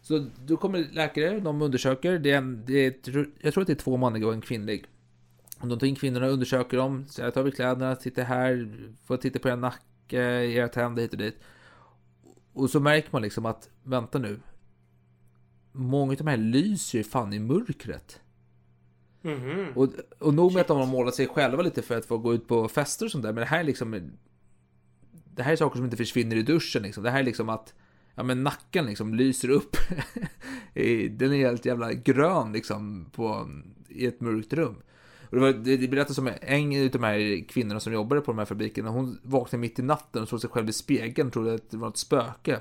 Så då kommer läkare, de undersöker, det är, en, det är, jag tror att det är två manliga och en kvinnlig. Och de tar in kvinnorna, undersöker dem, så jag tar vi kläderna, tittar här, får titta på er nacke, era tänder hit och dit. Och så märker man liksom att, vänta nu, många av de här lyser ju fan i mörkret. Mhm. Och, och nog med att de har målat sig själva lite för att få gå ut på fester och sånt där, men det här är liksom... Det här är saker som inte försvinner i duschen liksom. Det här är liksom att... Ja men nacken liksom lyser upp. *laughs* Den är helt jävla grön liksom på, i ett mörkt rum. Och det, var, det, det berättas om en av de här kvinnorna som jobbade på de här fabrikerna. Hon vaknade mitt i natten och såg sig själv i spegeln och trodde att det var ett spöke.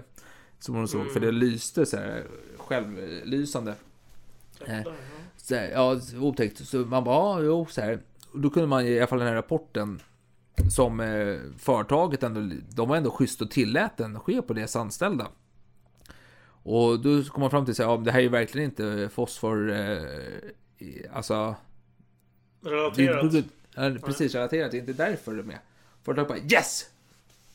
Som hon såg, Mm. för det lyste så här självlysande. Eh, så här, ja, otäckt. Så man bara, ja, jo, så här. Och då kunde man i alla fall den här rapporten som eh, företaget ändå, de var ändå schysst och tillät den ske på deras anställda. Och då kom man fram till här, ja, det här är ju verkligen inte fosfor, eh, alltså... Relaterat. Det, det, ja, precis, relaterat. Det är inte därför det är med. Företaget bara yes!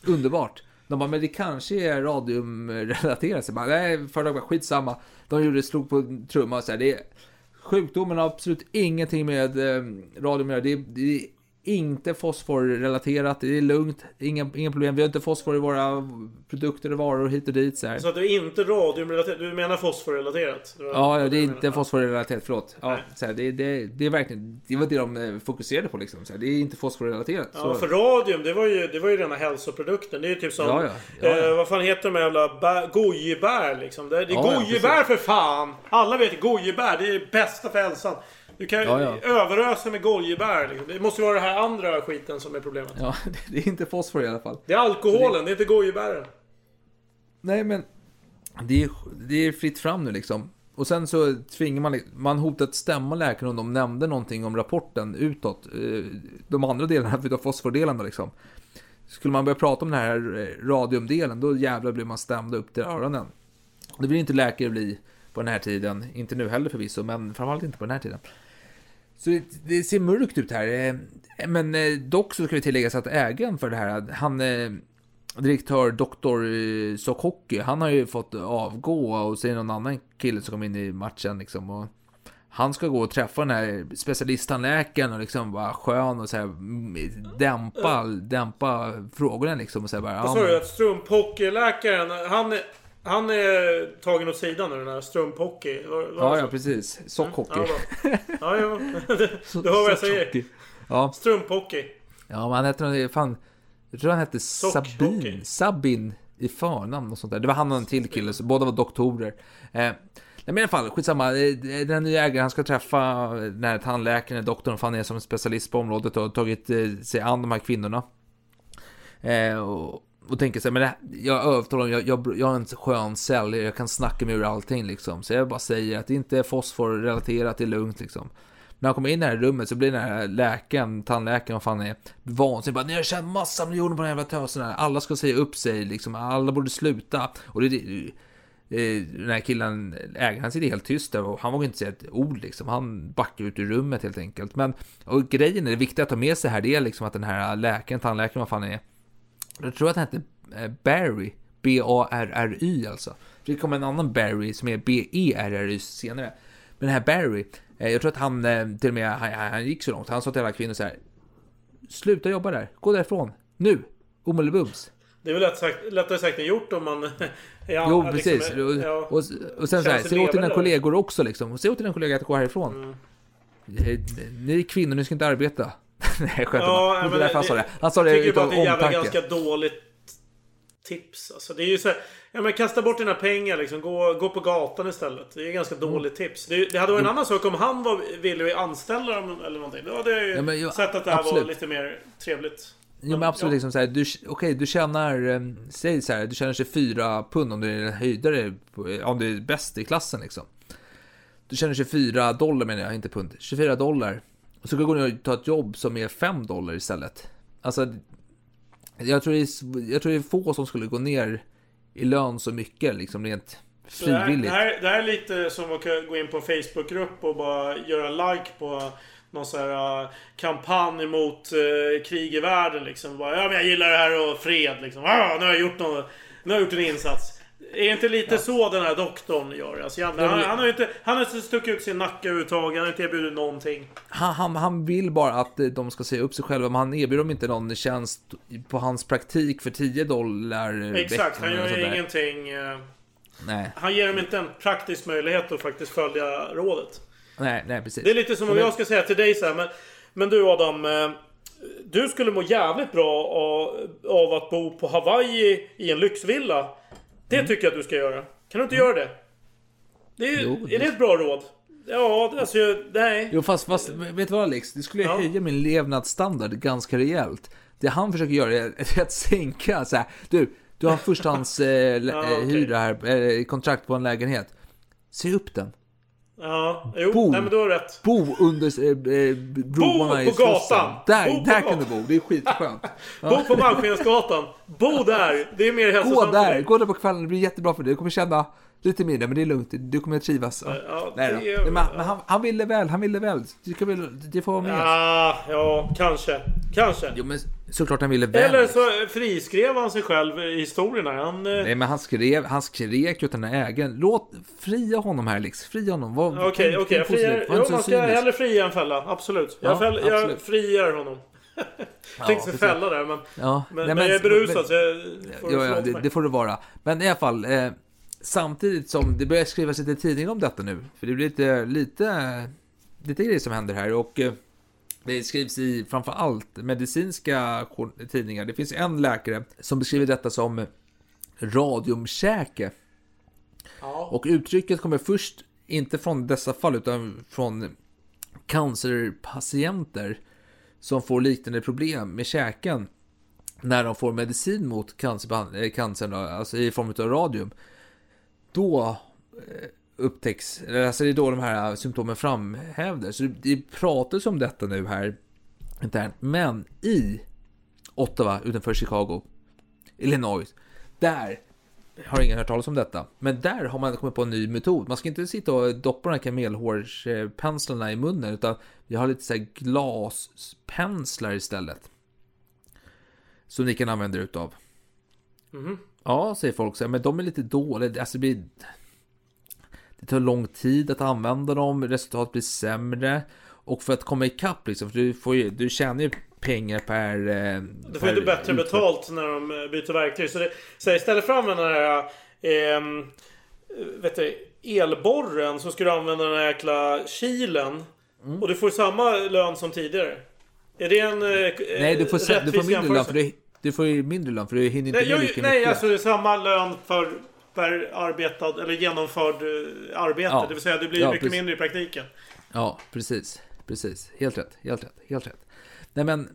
Underbart! De bara, men det kanske är radiumrelaterat. Så bara, nej, företaget bara, skitsamma. De gjorde, slog på trumma och så här, det är Sjukdomen har absolut ingenting med eh, radium att göra. Det det inte fosforrelaterat. Det är lugnt. Inga, inga problem. Vi har inte fosfor i våra produkter och varor hit och dit. Så här. Så att du är inte radiumrelaterat, du menar fosforrelaterat? Var- Ja, ja, det är inte fosforrelaterat, förlåt. Ja, så här, det, det, det är verkligen, det var det de eh, fokuserade på liksom. Så här, det är inte fosforrelaterat. Ja, Så, för radium, det var ju, det var ju rena hälsoprodukten. Det är ju typ som... Ja, ja. Ja. Eh, vad fan heter de jävla bär, gojibär liksom? Det, det är gojibär för fan! Alla vet gojibär, det är det bästa för hälsan. Du kan Ja, ja. överösa med gojibär. Liksom. Det måste vara det här andra skiten som är problemet. ja, *laughs* det, det är inte fosfor i alla fall. Det är alkoholen, det är inte gojibären. Nej, men det är, det är fritt fram nu liksom. Och sen så tvingar man, man hotat stämma läkaren om de nämnde någonting om rapporten utåt. Eh, De andra delarna, *laughs* utav fosfordelen då liksom. Skulle man börja prata om den här eh, radiumdelen, då jävlar blir man stämd upp till öronen. Det vill inte läkare bli på den här tiden, inte nu heller förvisso, men framförallt inte på den här tiden. Så det, det ser mörkt ut här. Eh, Men eh, dock så ska vi tillägga så att ägaren för det här, han, eh, direktör Dr. Sokocki, han har ju fått avgå och det någon annan kille som kom in i matchen liksom. Och han ska gå och träffa den här specialisttandläkaren och liksom vara skön och så här mm, dämpa, dämpa frågorna liksom. Och så här bara, Vad sa du? Att strumphockeyläkaren, han är, han är tagen åt sidan nu den här strumphockey? Var, var Ja, ja, precis. Sockhockey. Ja, ja, ja. Du hör vad jag säger. Ja. Strumphockey. Ja, men han hette fan, jag tror han hette. Sabin, Sabin i förnamn och sånt där. Det var han och en till kille, så båda var doktorer. Eh, men i alla fall, skitsamma. Eh, Den nya ägaren, han ska träffa den här tandläkaren, doktorn, fan är som specialist på området och har tagit eh, sig an de här kvinnorna. Eh, och, och tänker så här, men det, jag övertalar dem, jag, jag, jag är en skön säljare, jag kan snacka mig ur allting liksom. Så jag bara säger att det inte är fosforrelaterat, det är lugnt liksom. När han kommer in i det här rummet så blir den här läkaren, tandläkaren, vad fan är, vansinnig. Bara, ni har tjänat massa miljoner på den här jävla tösen här. Alla ska säga upp sig, liksom. Alla borde sluta. Och det, det eh, den här killen, ägaren, han sitter helt tyst där och han vågar inte säga ett ord liksom. Han backar ut ur rummet helt enkelt. Men, och grejen är, det viktiga att ta med sig här, det är liksom att den här läkaren, tandläkaren, vad fan är, jag tror att han hette eh, Barry. B-A-R-R-Y alltså. Det kommer en annan Barry som är B-E-R-R-Y senare. Men den här Barry, eh, jag tror att han eh, till och med, han, han gick så långt. Han sa till alla kvinnor så här. Sluta jobba där, gå därifrån. Nu! Omedelbums. Det är väl lätt sagt, lättare sagt än gjort om man... *laughs* ja, jo, liksom, precis. och, ja, och, och sen så här, säg åt dina kollegor också liksom. Säg åt dina kollegor att gå härifrån. Mm. Ni är kvinnor, ni ska inte arbeta. *laughs* Nej, jag skämtar Ja, bara. Det men är därför han sa det. Han sa jag det tycker bara utav att det är omtanke. ganska dåligt tips. Alltså, det är ju så här, ja men kasta bort dina pengar liksom. Gå, gå på gatan istället. Det är ganska Mm. dåligt tips. Det, det hade varit en annan sak om han var villig att anställa dem eller någonting. Då hade jag ju Ja, men jo, sett att det här var absolut. lite mer trevligt. Jo men absolut, liksom så här, du, okej, du tjänar, eh, säg så här, du tjänar 24 pund om du är höjdare, på- om du är bäst i klassen liksom. Du tjänar 24 dollar menar jag, inte pund. 24 dollar. Och så ska du gå ner och ta ett jobb som är 5 dollar istället. Alltså, jag tror, det är, jag tror det är få som skulle gå ner i lön så mycket, liksom rent Så det, här, frivilligt. det, här, det här är lite som att gå in på en Facebookgrupp och bara göra like på någon sån här uh, kampanj mot uh, krig i världen liksom. Bara, ja men jag gillar det här och fred liksom. Ah, nu har jag gjort något, nu har jag gjort en insats. Är inte lite så den här doktorn gör? Alltså, han, han, han har ju inte, han har inte stuckit ut sin nacke överhuvudtaget. Han har inte erbjudit någonting. Han, han, han vill bara att eh, de ska säga upp sig själva, men han erbjuder dem inte någon tjänst på hans praktik för 10 dollar Exakt, han gör ingenting. eh, Nej, Han ger dem inte en praktisk möjlighet att faktiskt följa rådet. nej, nej precis. Det är lite som om jag ska säga till dig så här, men, men du Adam. eh, Du skulle må jävligt bra av, av att bo på Hawaii i en lyxvilla. Det Mm. tycker jag att du ska göra. Kan du inte göra det? det är, Jo, är det ett bra råd? Ja, alltså jag- nej. Jo, fast, fast vet du vad Alex? Det skulle höja min levnadsstandard ganska rejält. Det han försöker göra *laughs* är att sänka så här. Du, du har en förstahands eh, *laughs* Ja, hyra här, eh, kontrakt på en lägenhet. Se upp den. Ja, jo, Bo. nej men du har rätt. Bo under eh, eh, broarna Bo i på gatan. Där, Bo på där gatan. kan du bo. Det är skitskönt. *laughs* Bo på Malmskillnadsgatan. Bo där. Det är mer Gå hälsosamt för där, gå där på kvällen. Det blir jättebra för dig. Du kommer känna lite mindre, men det är lugnt. Du kommer att trivas. Ja, Nej då. är- Men, men han, han ville väl, han ville väl. Det, ska väl, det får vara med. Ja, ja, kanske. Kanske. Jo, men såklart han ville väl. Eller så friskrev han sig själv i historierna. Han... eh, Nej men han skrev, han skrek åt den här ägaren. Låt, fria honom här Lex, fria honom. Var- Okej, tänk- okej. tänk jag friar. Jo, man ska hellre fria än fälla. Absolut. Jag, Ja, fäll, jag absolut. friar honom. Jag *laughs* tänkte precis. fälla där, men... Ja, men, nej, men jag är berusad men- så jag får Ja, ja, det, det får det vara. Men i alla fall, eh, samtidigt som det börjar skrivas lite i tidningen om detta nu. För det blir lite, lite, lite grejer som händer här. Och eh, det skrivs i framför allt medicinska tidningar. Det finns en läkare som beskriver detta som radiumkäke. Och uttrycket kommer först inte från dessa fall utan från cancerpatienter som får liknande problem med käken när de får medicin mot cancer, eh, cancern, alltså i form av radium. Då eh, upptäcks, alltså det är då de här eh, symptomen framhävdes. Så det, pratas om detta nu här internt. Men i Ottawa utanför Chicago, Illinois, där har ingen hört talas om detta. Men där har man kommit på en ny metod. Man ska inte sitta och doppa de här kamelhårspenslarna i munnen, utan vi har lite så här glaspenslar istället. Som ni kan använda er utav. Mhm. Ja, säger folk så men de är lite dåliga. Alltså det, blir, det tar lång tid att använda dem, resultatet blir sämre. Och för att komma ikapp liksom, för du, får ju, du tjänar ju pengar per... Eh, Du får inte bättre utför- betalt när de eh, byter verktyg. Så, det, så istället för att använda den här ehm, vet du, elborren så ska du använda den här jäkla kilen. Mm. Och du får samma lön som tidigare. Är det en eh, Nej, du får, du får mindre lön för du, du får ju mindre lön för du hinner inte Nej, med lika nej mycket. alltså det är samma lön för per arbetad eller genomförd eh, arbete. Ja. Det vill säga det blir Ja, mycket precis. mindre i praktiken. Ja, precis. Precis. Helt rätt. Helt rätt. Helt rätt. Nej men,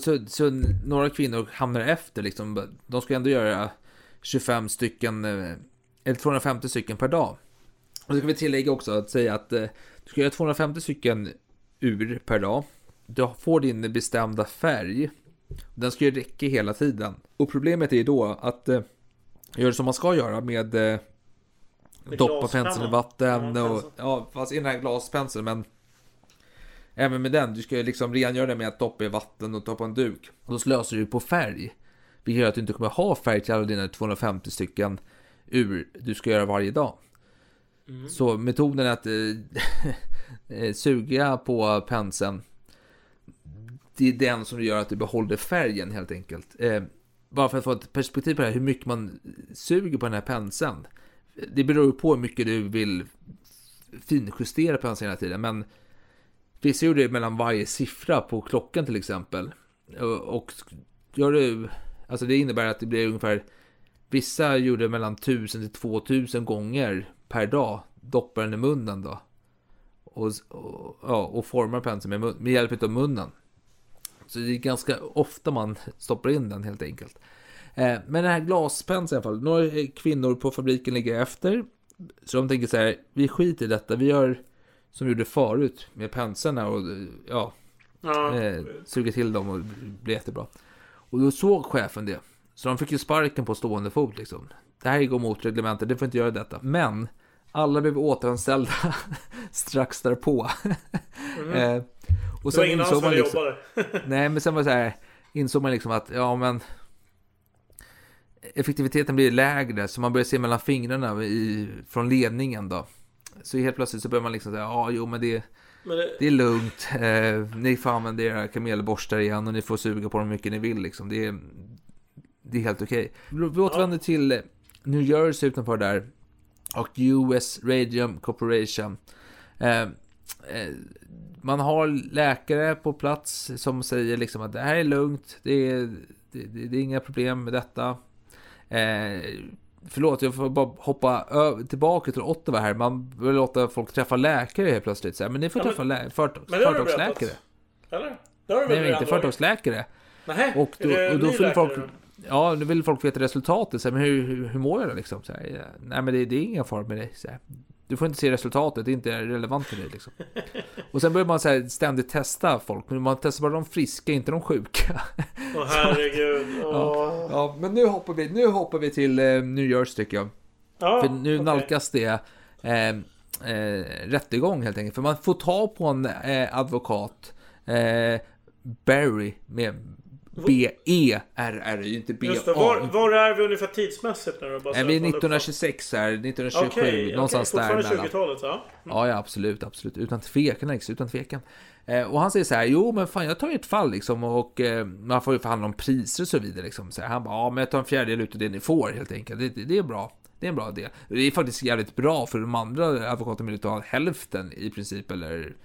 så, så några kvinnor hamnar efter liksom. De ska ändå göra 25 stycken, eh, eller 250 stycken per dag. Och så ska vi tillägga också att säga att eh, du ska göra 250 stycken ur per dag. Du får din bestämda färg. Den ska ju räcka hela tiden. Och problemet är ju då att eh, göra som man ska göra med eh, doppa penseln i vatten Ja, och ja, fast i den här glaspenseln men Även med den, du ska ju liksom rengöra den med att doppa i vatten och ta på en duk. Och då slösar du på färg. Vilket gör att du inte kommer ha färg till alla dina 250 stycken ur du ska göra varje dag. Mm. Så metoden är att eh, *laughs* eh, suga på penseln. Det är den som gör att du behåller färgen helt enkelt. Eh, bara för att få ett perspektiv på det här, hur mycket man suger på den här penseln. Det beror ju på hur mycket du vill finjustera penseln hela tiden. Men vissa gjorde det mellan varje siffra på klockan till exempel. Och, och gör du, alltså det innebär att det blir ungefär, vissa gjorde mellan 1000 till 2000 gånger per dag, doppar den i munnen då. Och, och, ja, och formar penseln med, mun- med hjälp av munnen. Så det är ganska ofta man stoppar in den helt enkelt. Eh, men den här glaspenseln i alla fall. Några eh, kvinnor på fabriken ligger efter. Så de tänker så här, vi skiter i detta. Vi gör som vi gjorde förut med penseln och eh, ja, Ja. eh, suger till dem och blir jättebra. Och då såg chefen det. Så de fick ju sparken på stående fot liksom. Det här går mot reglementet, det får inte göra detta. Men Alla blev återanställda *laughs* strax därpå. Mhm. eh, och ingen annan som liksom. *laughs* Nej, men sen var det så här, insåg man liksom att, ja men effektiviteten blir lägre, så man börjar se mellan fingrarna i, från ledningen då. Så helt plötsligt så börjar man liksom säga, ja jo men det, Men det- det är lugnt, eh, ni får använda era kamelborstar igen och ni får suga på dem hur mycket ni vill liksom. Det är, det är helt okej. Vi vi återvänder till New Jersey utanför där och US Radium Corporation. Eh, eh, man har läkare på plats som säger liksom att det här är lugnt, det är, det, det, det är inga problem med detta. Eh, förlåt, jag får bara hoppa tillbaka till Ottawa här. Man vill låta folk träffa läkare helt plötsligt. Så här, men ni får Ja, träffa företags- Men företagsläkare. Eller? Det har du väl Nej, inte företagsläkare. Nähä, och då, och då vill folk... Ja, nu vill folk veta resultatet. Så men hur, hur, hur mår jag då liksom? Så ja, nej, men det, det är ingen fara med dig. Så. Du får inte se resultatet, det är inte relevant för dig liksom. *laughs* Och sen börjar man så här, ständigt testa folk. Men man testar bara de friska, inte de sjuka. Åh *laughs* herregud. Ja, Åh. ja, men nu hoppar vi, nu hoppar vi till eh, New Jersey tycker jag. Ja, För nu okej. nalkas det eh, eh, rättegång helt enkelt. För man får ta på en eh, advokat, eh, Barry, med B-E-R-R, inte B-A. Just det, var, var är vi ungefär tidsmässigt nu då? Är vi man 1926 här, 1927, Okej, någonstans okej, fortfarande däremellan. 20-talet, ja. Ja, ja, absolut, absolut. Utan tvekan, Alex, utan tvekan. Eh, och han säger så här, jo men fan jag tar ert fall liksom och eh, man får ju förhandla om priser och så vidare liksom. Så här, han bara, ja men jag tar en fjärdedel utav det ni får helt enkelt. Det, det, det är bra. Det är en bra idé. Det är faktiskt jävligt bra för de andra advokaterna vill ta hälften i princip eller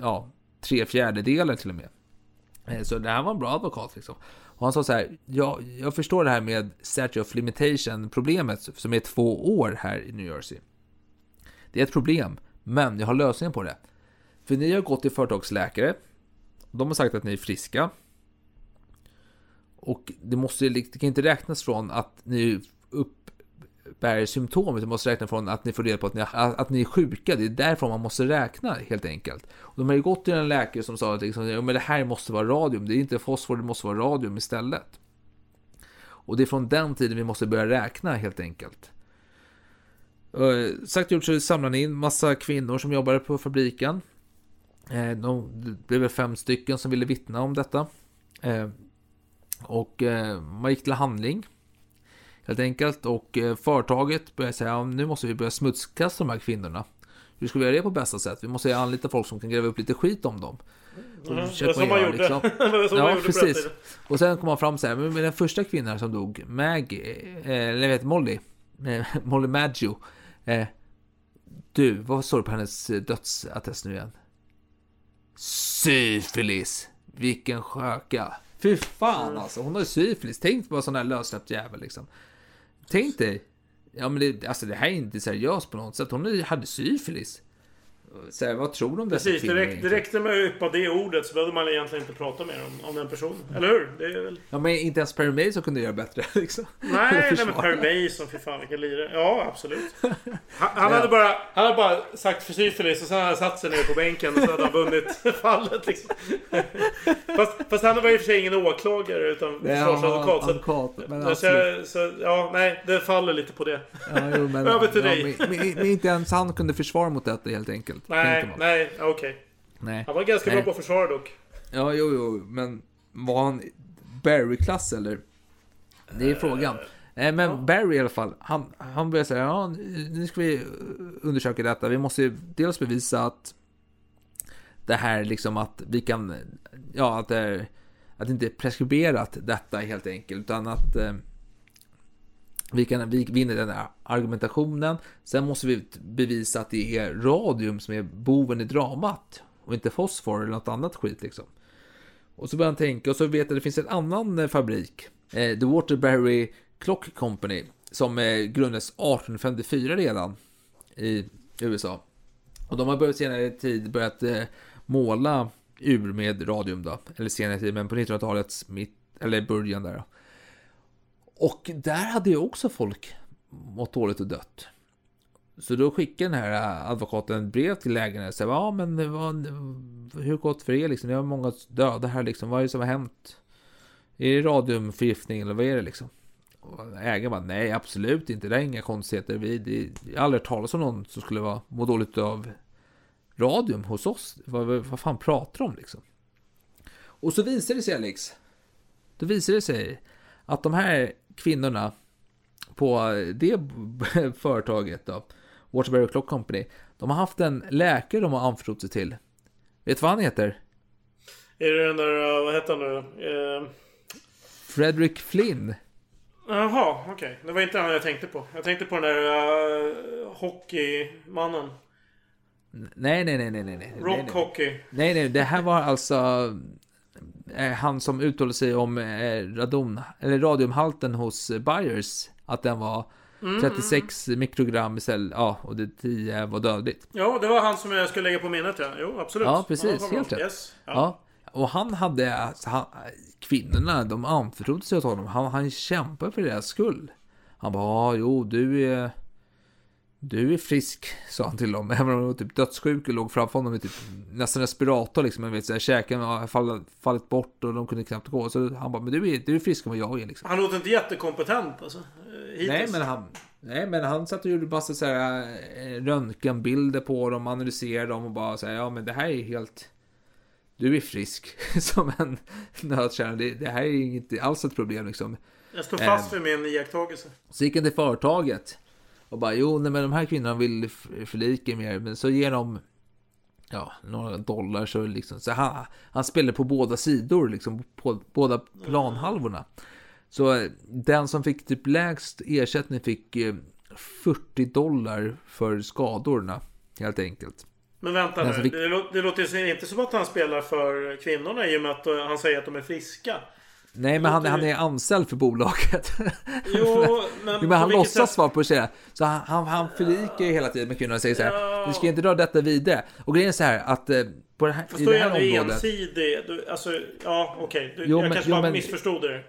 ja, tre fjärdedelar till och med. Eh, så det här var en bra advokat liksom. Och han sa så här, ja, jag förstår det här med statute of limitation problemet som är två år här i New Jersey. Det är ett problem, men jag har lösningen på det. För ni har gått till företagsläkare. De har sagt att ni är friska. Och det, måste, det kan inte räknas från att ni bär symptom, utan måste räkna från att ni får reda på att ni, att ni är sjuka. Det är därifrån man måste räkna helt enkelt. Och de har ju gått till en läkare som sa att liksom, ja, men det här måste vara radium. Det är inte fosfor, det måste vara radium istället. Och det är från den tiden vi måste börja räkna helt enkelt. Eh, sagt och gjort så samlade ni in massa kvinnor som jobbade på fabriken. Eh, de, det blev väl fem stycken som ville vittna om detta. Eh, och eh, man gick till handling. Helt enkelt. Och eh, företaget började säga att nu måste vi börja smutskasta de här kvinnorna. Hur ska vi göra det på bästa sätt? Vi måste anlita folk som kan gräva upp lite skit om dem. Mm, försöker *laughs* det var som man man gjorde. Var som man ja, gjorde på den precis. Och sen kom man fram så här, med den första kvinnan som dog, Maggie, eh, eller jag vet Molly, eh, *laughs* Molly Maggio. Du, vad står det på hennes dödsattest nu igen? Syfilis! Vilken sköka! Fy fan alltså, hon har ju syfilis. Tänk på en sån här lössläppt jävel liksom. Tänk dig. Ja men det, alltså det här är inte seriöst på något sätt. Hon hade syfilis. Så här, vad tror du om dessa Precis, det, kvinnor räckte med att yppa det ordet så behövde man egentligen inte prata mer om, om den personen. Eller hur? Det är väl... Ja men inte ens Perry Mason kunde göra bättre *laughs* liksom. Nej, nej men. Perry Mason, fy fan vilken lirare. Ja, absolut. *laughs* Han, han, hade bara, han hade bara sagt för syfilis och sen hade han satt sig ner på bänken och så hade han vunnit *laughs* fallet liksom. Fast, fast han var i och för sig ingen åklagare utan försvarsadvokat. så- advokat, men så, absolut. så, ja, nej, det faller lite på det. Ja, jo, men, Över till ja, dig. Men, men, men inte ens han kunde försvara mot detta helt enkelt. Nej, nej, okej. Nej. Han var ganska Nej. bra på att försvara dock. Ja, jo, jo, men var han Barry-klass eller? Det är frågan. Eh, Men Barry i alla fall, han, han börjar säga, ja, nu ska vi undersöka detta. Vi måste ju dels bevisa att det här liksom att vi kan, ja, att det, är, att det inte är preskriberat detta helt enkelt, utan att eh, vi kan vi vinner den här argumentationen. Sen måste vi bevisa att det är radium som är boven i dramat och inte fosfor eller något annat skit liksom. Och så börjar han tänka och så vet jag att det finns en annan eh, fabrik, eh, The Waterbury Clock Company, som eh, grundades 1854 redan i USA. Och de har börjat senare tid börjat eh, måla ur med radium då, eller senare tid, men på 1900-talets mitt, eller början där då. Och där hade ju också folk mått dåligt och dött. Så då skickade den här advokaten ett brev till lägenheten. och sa, ja men det var, hur gått för er liksom? Det var många döda här liksom, vad är det som har hänt? Är det radiumförgiftning eller vad är det liksom? Och ägaren bara, nej absolut inte, det är inga konstigheter. Vi, det, jag har aldrig hört talas om någon som skulle vara, må dåligt av radium hos oss. Vad, vad, vad fan pratar de om liksom? Och så visar det sig Alex, då visar det sig att de här kvinnorna på det *laughs* företaget då, Waterbury Clock Company, de har haft en läkare de har anförtrott sig till. Vet du vad han heter? Är det den där, uh, vad heter han nu? Uh... Frederick Flynn. Jaha, okej. Okay. Det var inte han jag tänkte på. Jag tänkte på den där uh, hockeymannen. Nej, nej, nej, nej, nej. Rock nej, nej. hockey. Nej, nej, det här var alltså eh, han som uttalade sig om eh, radon, eller radiumhalten hos Byers. Att den var Mm, 36 mikrogram istället, ja, och det 10 var dödligt. Ja, det var han som jag skulle lägga på minnet ja. Jo, absolut. Ja, precis. Helt rätt. Yes. Ja. Ja. Och han hade, alltså, han, kvinnorna, de anförtrodde sig åt honom. Han, han kämpade för deras skull. Han bara, ja, jo, du är... Du är frisk, sa han till dem. *laughs* Även om de var typ dödssjuk och låg framför honom med typ nästan respirator liksom. Jag vet, så här, käken har fallit, fallit bort och de kunde knappt gå. Så han bara, men du är, du är friskare än vad jag är liksom. Han låter inte jättekompetent alltså. eh, Hittills. Nej men han, nej, men han satt och gjorde massa så här, eh, röntgenbilder på dem, analyserade dem och bara säga ja men det här är helt... Du är frisk *laughs* som en nötkärna. Det, det här är inte alls ett problem liksom. Jag står fast för min iakttagelse. Så gick han till företaget och bara jo, nej, men de här kvinnorna vill förlika mer, men så ger de ja, några dollar så liksom. Så han, han spelar på båda sidor, liksom på båda planhalvorna. Så eh, den som fick typ lägst ersättning fick eh, 40 dollar för skadorna, helt enkelt. Men vänta nu. fick- Det, lå- det låter inte som att han spelar för kvinnorna i och med att eh, han säger att de är friska. Nej, men han, han är anställd för bolaget. *laughs* Jo, men men han låtsas vara på det. Så han, han, han förlikar ju hela tiden med kvinnorna och säger så här. Du ska inte dra detta vidare. Och grejen är så här att eh, på det här, Fast i då det är här han ju området. ensidig. Du, alltså, ja okej. Du- Jo, Jag men- kanske jo, bara men- missförstod det.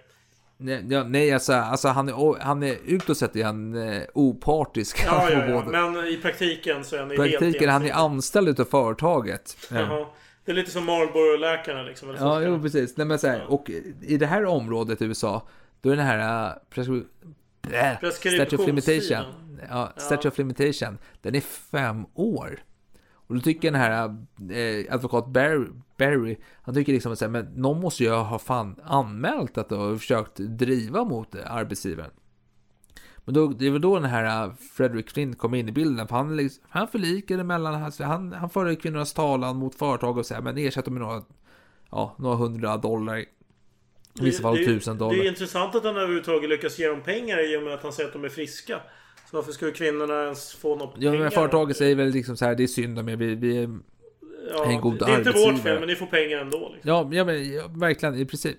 Nej, ja, nej alltså, alltså han, är, han är utåt sett är han eh, opartisk. Ja, *laughs* ja, ja. Men i praktiken så är han I ju helt praktiken, han är anställd utav företaget. Jaha. Det är lite som Marlboro-läkarna liksom. eller. Ja, jo precis. Nej, men så här, och i det här området i USA, då är den här uh, blä, Statue of Limitation. Ja, Statue of Limitation. Den är fem år. Och då tycker den här eh, advokat Barry, Barry, han tycker liksom att men någon måste ju ha fan anmält att och försökt driva mot arbetsgivaren. Men då, det var då den här uh, Frederick Flynn kom in i bilden. För han, liksom, han förlikade mellan, alltså, han, han förde kvinnornas talan mot företag och så här, men ersatte med några, ja, några hundra dollar. I vissa fall Det- tusen dollar. Det är intressant att han överhuvudtaget lyckas ge dem pengar i och med att han säger att de är friska. Så varför skulle kvinnorna ens få något Ja, pengar? men företaget säger väl liksom så här, det är synd om er, vi, vi är Ja, en god det är inte arbetsgivare. vårt fel, men ni får pengar ändå. Liksom. Ja, ja, men, ja verkligen i princip.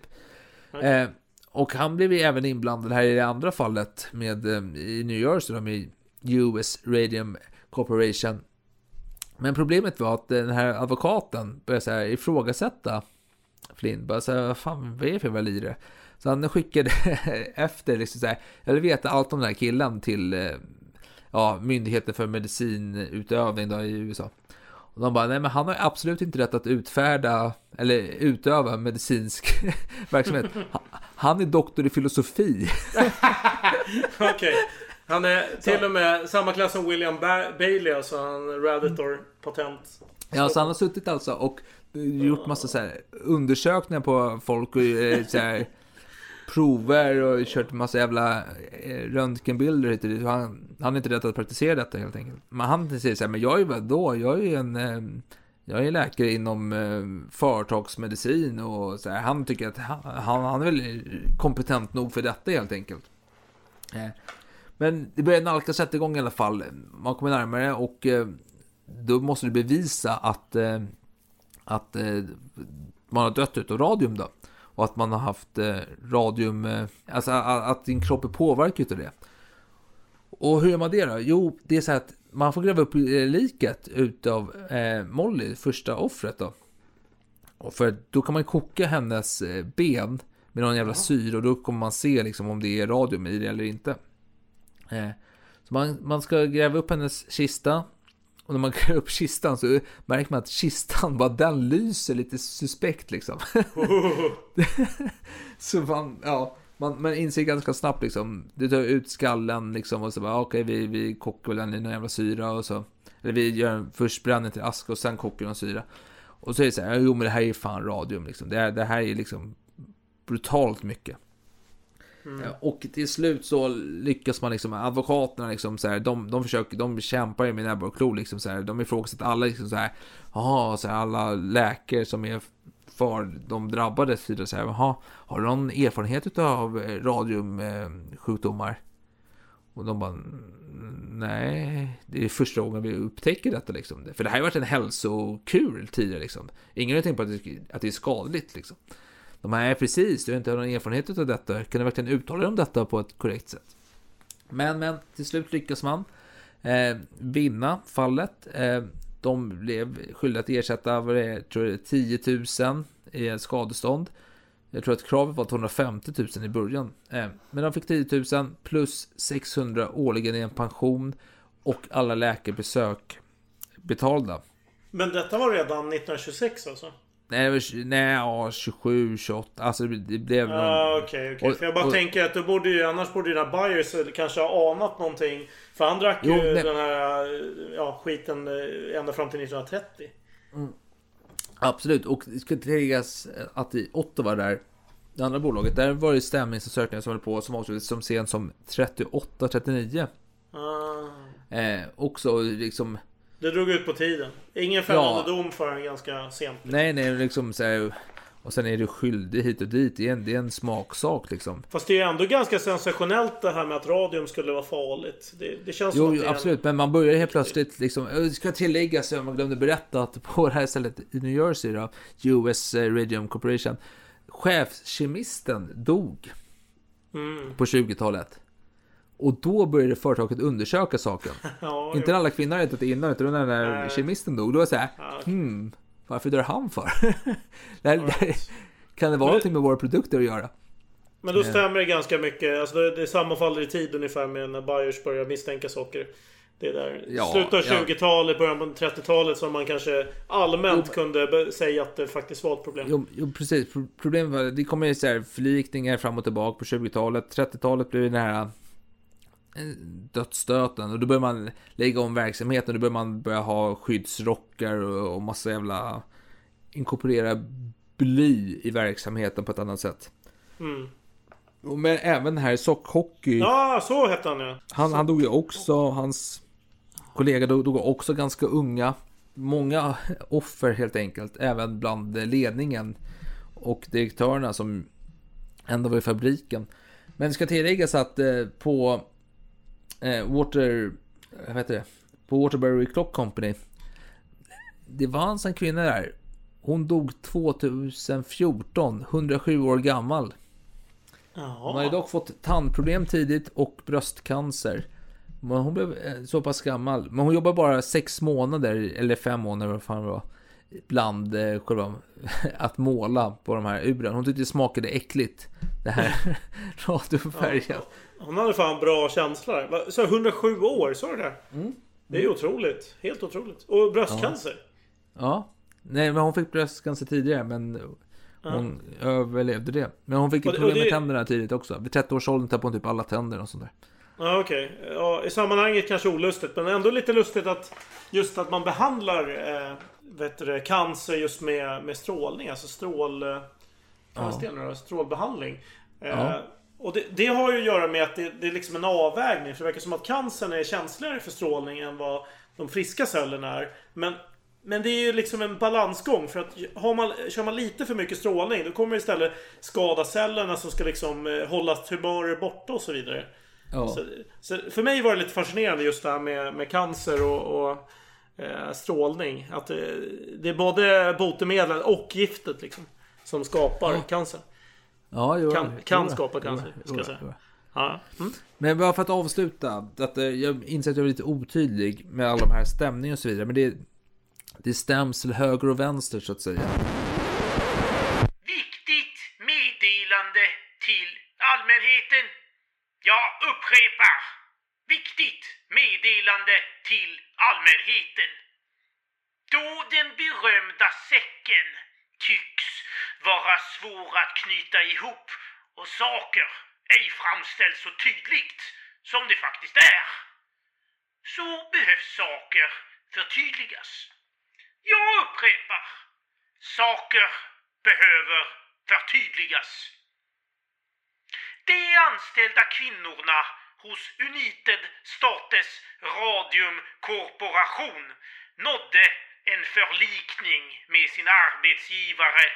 Eh, och han blev ju även inblandad här i det andra fallet med eh, i New Jersey då, med US Radium Corporation. Men problemet var att den här advokaten började så här ifrågasätta. Bara så här, vad fan, vad är det för jävla lirare? Så han skickade *laughs* efter, liksom så här, jag vill veta allt om den här killen till eh, ja, Myndigheten för medicinutövning då i USA. Och de bara, nej men han har absolut inte rätt att utfärda eller utöva medicinsk *laughs* verksamhet. *laughs* Han, är doktor i filosofi. *laughs* Okej. Han är till och med samma klass som William ba- Bailey, alltså han Raditor-patent. Ja, så han har suttit alltså och gjort massa så här undersökningar på folk och eh, så här, prover och kört massa jävla eh, röntgenbilder hit och dit. Han, han är inte rätt att praktisera detta helt enkelt. Men han säger så här, men jag är väl då, jag är ju en eh, jag är läkare inom eh, företagsmedicin och så här, han tycker att han, han, han är väl kompetent nog för detta helt enkelt. Eh, Men det börjar nalkas rättegång i alla fall. Man kommer närmare och eh, då måste du bevisa att, eh, att eh, man har dött utav radium då. Och att man har haft eh, radium, eh, alltså att, att din kropp är påverkad av det. Och hur gör man det då? Jo, det är så här att man får gräva upp eh, liket utav eh, Molly, första offret då. Och för då kan man koka hennes eh, ben med någon jävla syra och då kommer man se liksom om det är radium i det eller inte. Eh, så man, man ska gräva upp hennes kista. Och när man *laughs* gräver upp kistan så märker man att kistan bara den lyser lite suspekt liksom. *laughs* *laughs* så man, ja. Man, man inser ganska snabbt liksom, du tar ut skallen liksom och så bara okej vi, vi kokar den i någon jävla syra och så. Eller vi gör först bränner till aska och sen kokar den syra. Och så är det så här, jo men det här är fan radium liksom. Det, här- det här är liksom brutalt mycket. Mm. Och till slut så lyckas man liksom, advokaterna liksom så här, de, de försöker, de kämpar ju med näbbar och klor liksom så här, de ifrågasätter alla liksom så här, jaha, så här, alla läkare som är för de drabbade så så här, jaha, har du någon erfarenhet av eh, radiumsjukdomar? Och de bara, nej, det är första gången vi upptäcker detta liksom. För det här har varit en hälsokur tidigare liksom. Ingen har tänkt på att det, att det är skadligt liksom. De här, precis, du har inte någon erfarenhet av detta. Kan du verkligen uttala dig om detta på ett korrekt sätt? Men, men till slut lyckas man eh, vinna fallet. Eh, de blev skyldiga att ersätta, vad det är, tror jag, 10 000 i skadestånd. Jag tror att kravet var 250 000 i början. Eh, men de fick 10 000 plus 600 årligen i en pension och alla läkarbesök betalda. Men detta var redan 1926 alltså? Nej, det var, nej ja, 27, 28. Alltså det blev... någon- Ja, okej, och- För jag bara och- tänker att då borde ju, annars borde ju den här Byers kanske ha anat någonting. För han drack Jo, ju nej. den här ja, skiten eh, ända fram till 1930. Absolut, och det ska tilläggas att i Ottawa där, det andra bolaget, där var det stämningsansökningar som höll på som avslutades som sent som 38-39. Ah. Eh, också liksom, Det drog ut på tiden. Ingen fällande Ja. dom förrän ganska sent. nej nej liksom så här, och sen är du skyldig hit och dit, det är en, det är en smaksak liksom. Fast det är ju ändå ganska sensationellt det här med att radium skulle vara farligt. Det, det känns som Jo, att jo är en- absolut, men man börjar helt plötsligt liksom, det ska tilläggas, man glömde berätta att på det här stället i New Jersey då, US Radium Corporation, chefskemisten dog Mm. på 20-talet. Och då började företaget undersöka saken. *laughs* Ja, Inte jo. alla kvinnor hade vetat innan, utan när den där Nej. kemisten dog, då var det såhär, Ja. hmm, varför dör han för? *laughs* det här, det här, kan det vara Men- någonting med våra produkter att göra? Men då Eh. stämmer det ganska mycket. Alltså det, det sammanfaller i tid ungefär med när Byers börjar misstänka saker. Det är där Ja, slutet av ja. 20-talet, början på 30-talet som man kanske allmänt kunde be- säga att det faktiskt var ett problem. Jo, jo precis. Pro- Problemet var, det kommer ju så här förlikningar fram och tillbaka på 20-talet. 30-talet blev det den här dödsstöten och då börjar man lägga om verksamheten. Då börjar man börja ha skyddsrockar och, och massa jävla inkorporera bly i verksamheten på ett annat sätt. Mm. Men även här sockhockey. Ja, så hette han ja. Han, han dog ju också, hans kollega dog, dog också ganska unga. Många offer helt enkelt, även bland ledningen och direktörerna som ändå var i fabriken. Men det ska tilläggas att eh, på eh, Water, vad heter det? På Waterbury Clock Company. Det fanns en kvinna där. Hon dog 2014, 107 år gammal. Hon hade dock fått tandproblem tidigt och bröstcancer. Men hon blev eh, så pass gammal. Men hon jobbade bara sex månader, eller fem månader vad fan det var. Bland eh, själva *laughs* att måla på de här uren. Hon tyckte det smakade äckligt. Det här *laughs* radiofärgen. Hon hade fan bra känsla. där. Så 107 år, så är det? Mm. Det är ju otroligt. Helt otroligt. Och bröstcancer. Ja. Nej, men hon fick bröstcancer tidigare, men hon överlevde det. Men hon fick ju det- problem med det- tänderna tidigt också. Vid 30 års ålder tappade hon typ alla tänder och sånt där. Ja, okej. Ja, I sammanhanget kanske olustigt, men ändå lite lustigt att just att man behandlar eh, vet du, cancer just med, med strålning. Alltså strål... Eh, Ja. ja. Strålbehandling. Eh, Ja. Och det, det har ju att göra med att det, det är liksom en avvägning. För det verkar som att cancern är känsligare för strålning än vad de friska cellerna är. Men, men det är ju liksom en balansgång. För att har man, kör man lite för mycket strålning då kommer det istället skada cellerna som ska liksom eh, hålla tumörer borta och så vidare. Ja. Så, så för mig var det lite fascinerande just det här med, med cancer och, och eh, strålning. Att det, det är både botemedel och giftet liksom. Som skapar cancer. Ja, jo, Kan, kan jo, skapa cancer, jo, ska jag säga. jo. Ja. Mm. Men bara för att avsluta. Att, eh, jag inser att jag är lite otydlig med alla de här stämningarna och så vidare. Men det, det stäms till höger och vänster så att säga. Viktigt meddelande till allmänheten. Jag upprepar. Viktigt meddelande till allmänheten. Då den berömda säcken tycks vara svår att knyta ihop och saker ej framställs så tydligt som det faktiskt är, så behövs saker förtydligas. Jag upprepar, saker behöver förtydligas. De anställda kvinnorna hos United States Radium Corporation nådde en förlikning med sin arbetsgivare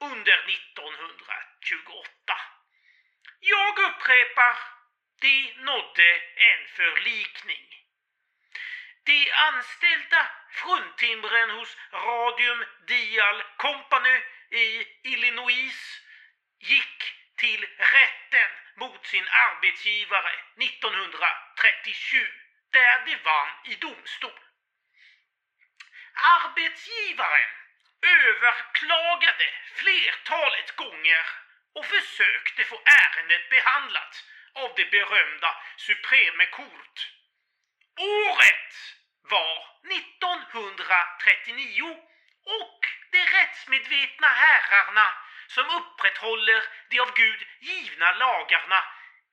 under 1928. Jag upprepar, de nådde en förlikning. De anställda fruntimren hos Radium Dial Company i Illinois gick till rätten mot sin arbetsgivare 1937 där de vann i domstol. Arbetsgivaren överklagade flertalet gånger och försökte få ärendet behandlat av det berömda Supreme Court. Året var 1939 och de rättsmedvetna herrarna som upprätthåller de av Gud givna lagarna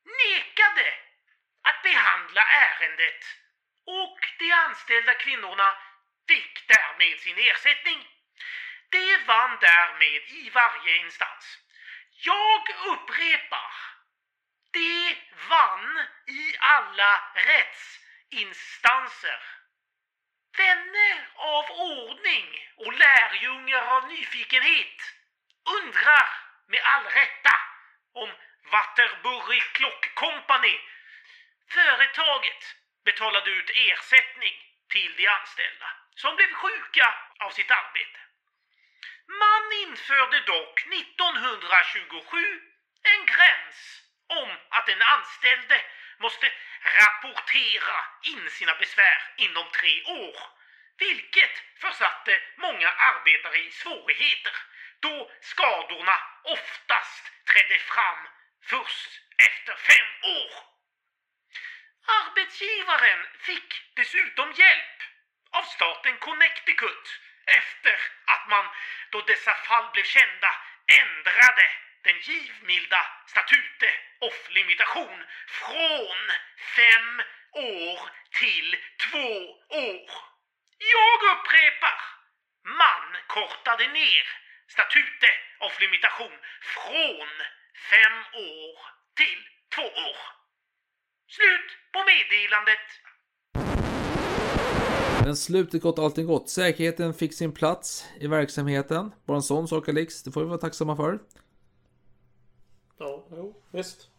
nekade att behandla ärendet och de anställda kvinnorna fick därmed sin ersättning. De vann därmed i varje instans. Jag upprepar, de vann i alla rättsinstanser. Vänner av ordning och lärjungar av nyfikenhet undrar med all rätta om Waterbury Clock Company, företaget, betalade ut ersättning till de anställda som blev sjuka av sitt arbete. Man införde dock 1927 en gräns om att den anställde måste rapportera in sina besvär inom tre år, vilket försatte många arbetare i svårigheter då skadorna oftast trädde fram först efter fem år. Arbetsgivaren fick dessutom hjälp av staten Connecticut efter att man, då dessa fall blev kända, ändrade den givmilda statute of limitation från fem år till två år. Jag upprepar, man kortade ner statute of limitation från fem år till två år. Slut på meddelandet. Men slutet gott, allting gott. Säkerheten fick sin plats i verksamheten. Bara en sån sak Alex, det får vi vara tacksamma för. Ja, jo, visst.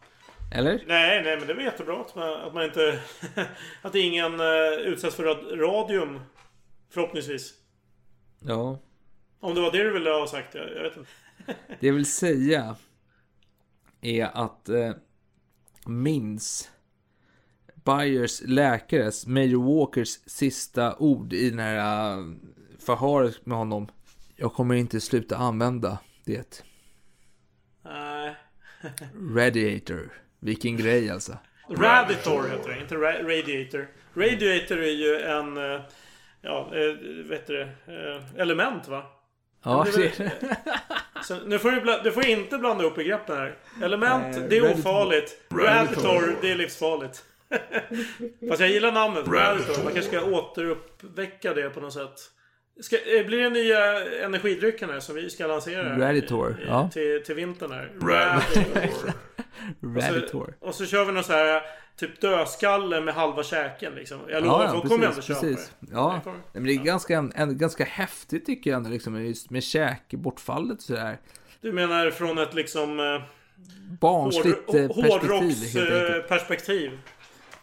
Eller? Nej, nej, men det var jättebra att man, att man inte... *laughs* att ingen uh, utsätts för rad- radium. Förhoppningsvis. Ja. Om det var det du ville ha sagt, jag, jag vet inte. Det jag vill säga är att eh, minns Byers läkares, Major Walkers sista ord i den här eh, förhöret med honom. Jag kommer inte sluta använda det. Nej. Radiator. Vilken grej alltså. Raditor heter det, inte ra- Radiator. Radiator är ju en... eh, Ja, eh, vet du det? Element va? Ja, det väl- *laughs* Så nu får du, du får inte blanda ihop begreppen här. Element, Nej, det är ofarligt. Raditor, det är livsfarligt. Fast jag gillar namnet. Raditor. Man kanske ska återuppväcka det på något sätt. Ska, eh, blir det nya energidrycken här som vi ska lansera? Raditor, ja. Till, till vintern här. Raditor. Och *laughs* så, Raditor. och så kör vi någon så här typ dödskalle med halva käken liksom. Jag Ja, lovar, ja, folk kommer ändå köpa precis. det. Ja, kommer- men det är ganska, en, ganska häftigt tycker jag ändå liksom just med käkbortfallet och sådär. Du menar från ett liksom... eh, Barnsligt, eh, perspektiv, helt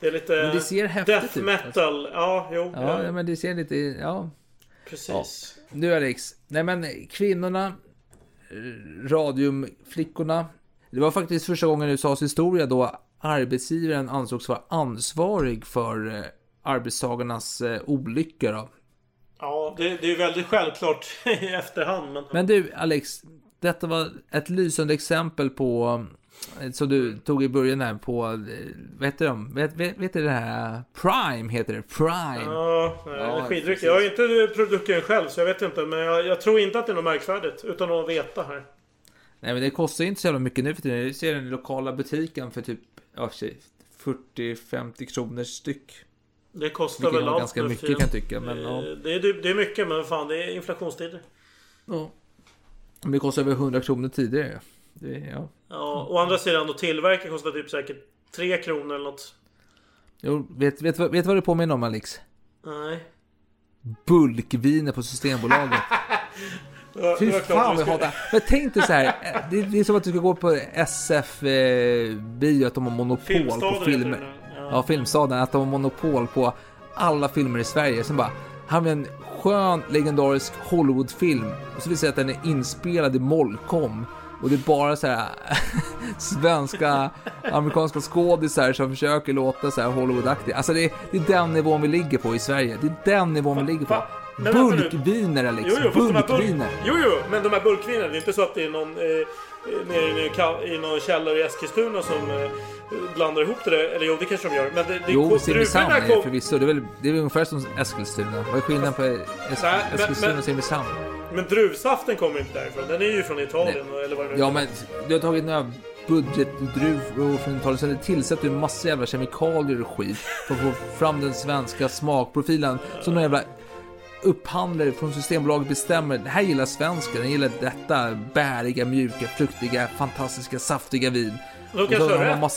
Det är lite... Men det ser häftigt Death ut, metal. Ja, jo. Ja, ja, men det ser lite, ja. Precis. Ja. Nu Alex, nej men kvinnorna, radiumflickorna. Det var faktiskt första gången i USAs historia då arbetsgivaren ansågs vara ansvarig för eh, arbetstagarnas eh, olyckor. Då. Ja, det, det är väldigt självklart *laughs* i efterhand. Men... Men du Alex, detta var ett lysande exempel på som du tog i början här på, eh, vad heter de? Vet, vet, vet du det här? Prime heter det, Prime. Ja, Ja, energidryck. Jag har inte produkt den själv så jag vet inte. Men jag, jag tror inte att det är något märkvärdigt. Utan att veta här. Nej men det kostar ju inte så jävla mycket nu för tiden. Du ser den lokala butiken för typ, ja, tjej, 40-50 kronor styck. Det kostar väl allt ganska mycket kan jag tycka, men, ja. det, är, det är mycket men fan det är inflationstider. Ja. Men det kostade över 100 kronor tidigare. Det, ja. Ja, å andra sidan då tillverka kostar typ säkert 3 kronor eller något. Jo, vet, vet, vet, vad det påminner om Alex? Nej. Bulkviner på Systembolaget. *laughs* Fy fan vad jag hatar. Men tänk dig så här. eh, Det, det är som att du ska gå på SF eh, att de har monopol Filmstaden på filmer. Ja. ja. Filmstaden. Att de har monopol på alla filmer i Sverige. Sen bara, här har vi en skön legendarisk Hollywoodfilm. Och så vill säga att den är inspelad i Molkom. Och det är bara så här *laughs* svenska, amerikanska skådisar som försöker låta så här Hollywoodaktiga. Alltså det är, det är den nivån vi ligger på i Sverige. Det är den nivån vi ligger på. Men Alex. Jo, jo, bulk... Bulkviner. jo, jo, men de här bulkvinerna, det är inte så att det är någon eh, nere i, i någon källare i Eskilstuna som eh, blandar ihop det där. Eller jo, det kanske de gör. Men det, det Jo, Simrishamn är det förvisso. Det är väl, det är väl ungefär som Eskilstuna. Vad är skillnaden på es Eskilstuna och Simrishamn? Men druvsaften kommer inte därifrån. Den är ju från Italien eller vad det nu Ja, är. men du har tagit några budgetdruvor från Italien, sen tillsätter du en massa jävla kemikalier och skit för att få fram den svenska smakprofilen som någon jävla upphandlare från Systembolaget bestämmer. Det här gillar svensken, den gillar detta bäriga, mjuka, fruktiga, fantastiska, saftiga vin. De kanske har rätt.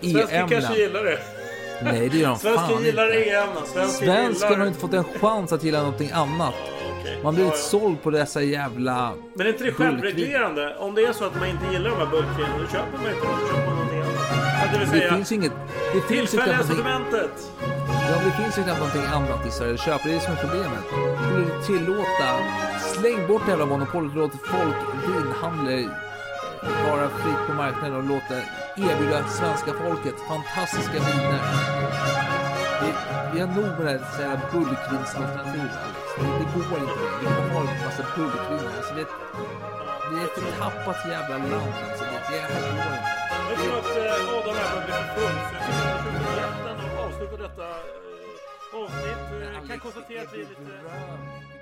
Svensken kanske gillar det. Nej, det gör de fan Svensken gillar inte. E-ämnen. Svensken Svensken gillar... har inte fått en chans att gilla någonting annat. Man blir Ja, ja. såld på dessa jävla... Men är inte det självreglerande? Om det är så att man inte gillar de här bulkvinerna, då köper man inte dem. Då köper man någonting annat. Det vill Det säga, finns ju inget... Det finns tillfälliga sortimentet. ja, det finns ju knappt någonting annat i Sverige att köpa. Det är det som är problemet. Skulle du tillåta... Släng bort det jävla monopolet och låt folk, vinhandlare, vara fritt på marknaden och låta erbjuda svenska folket fantastiska viner. Vi, vi har nog med det här så här bulkvinsalternativet, Alex. Det, det går inte längre. Vi kan ha en massa bulkviner. Alltså, det, vi är ett förtappat jävla land. Alltså, det, det här går inte. Jag tror att eh, Adam här börjar bli för full. Så jag tycker att vi och avsluta detta eh, avsnitt. Eh, Jag kan konstatera att vi är lite...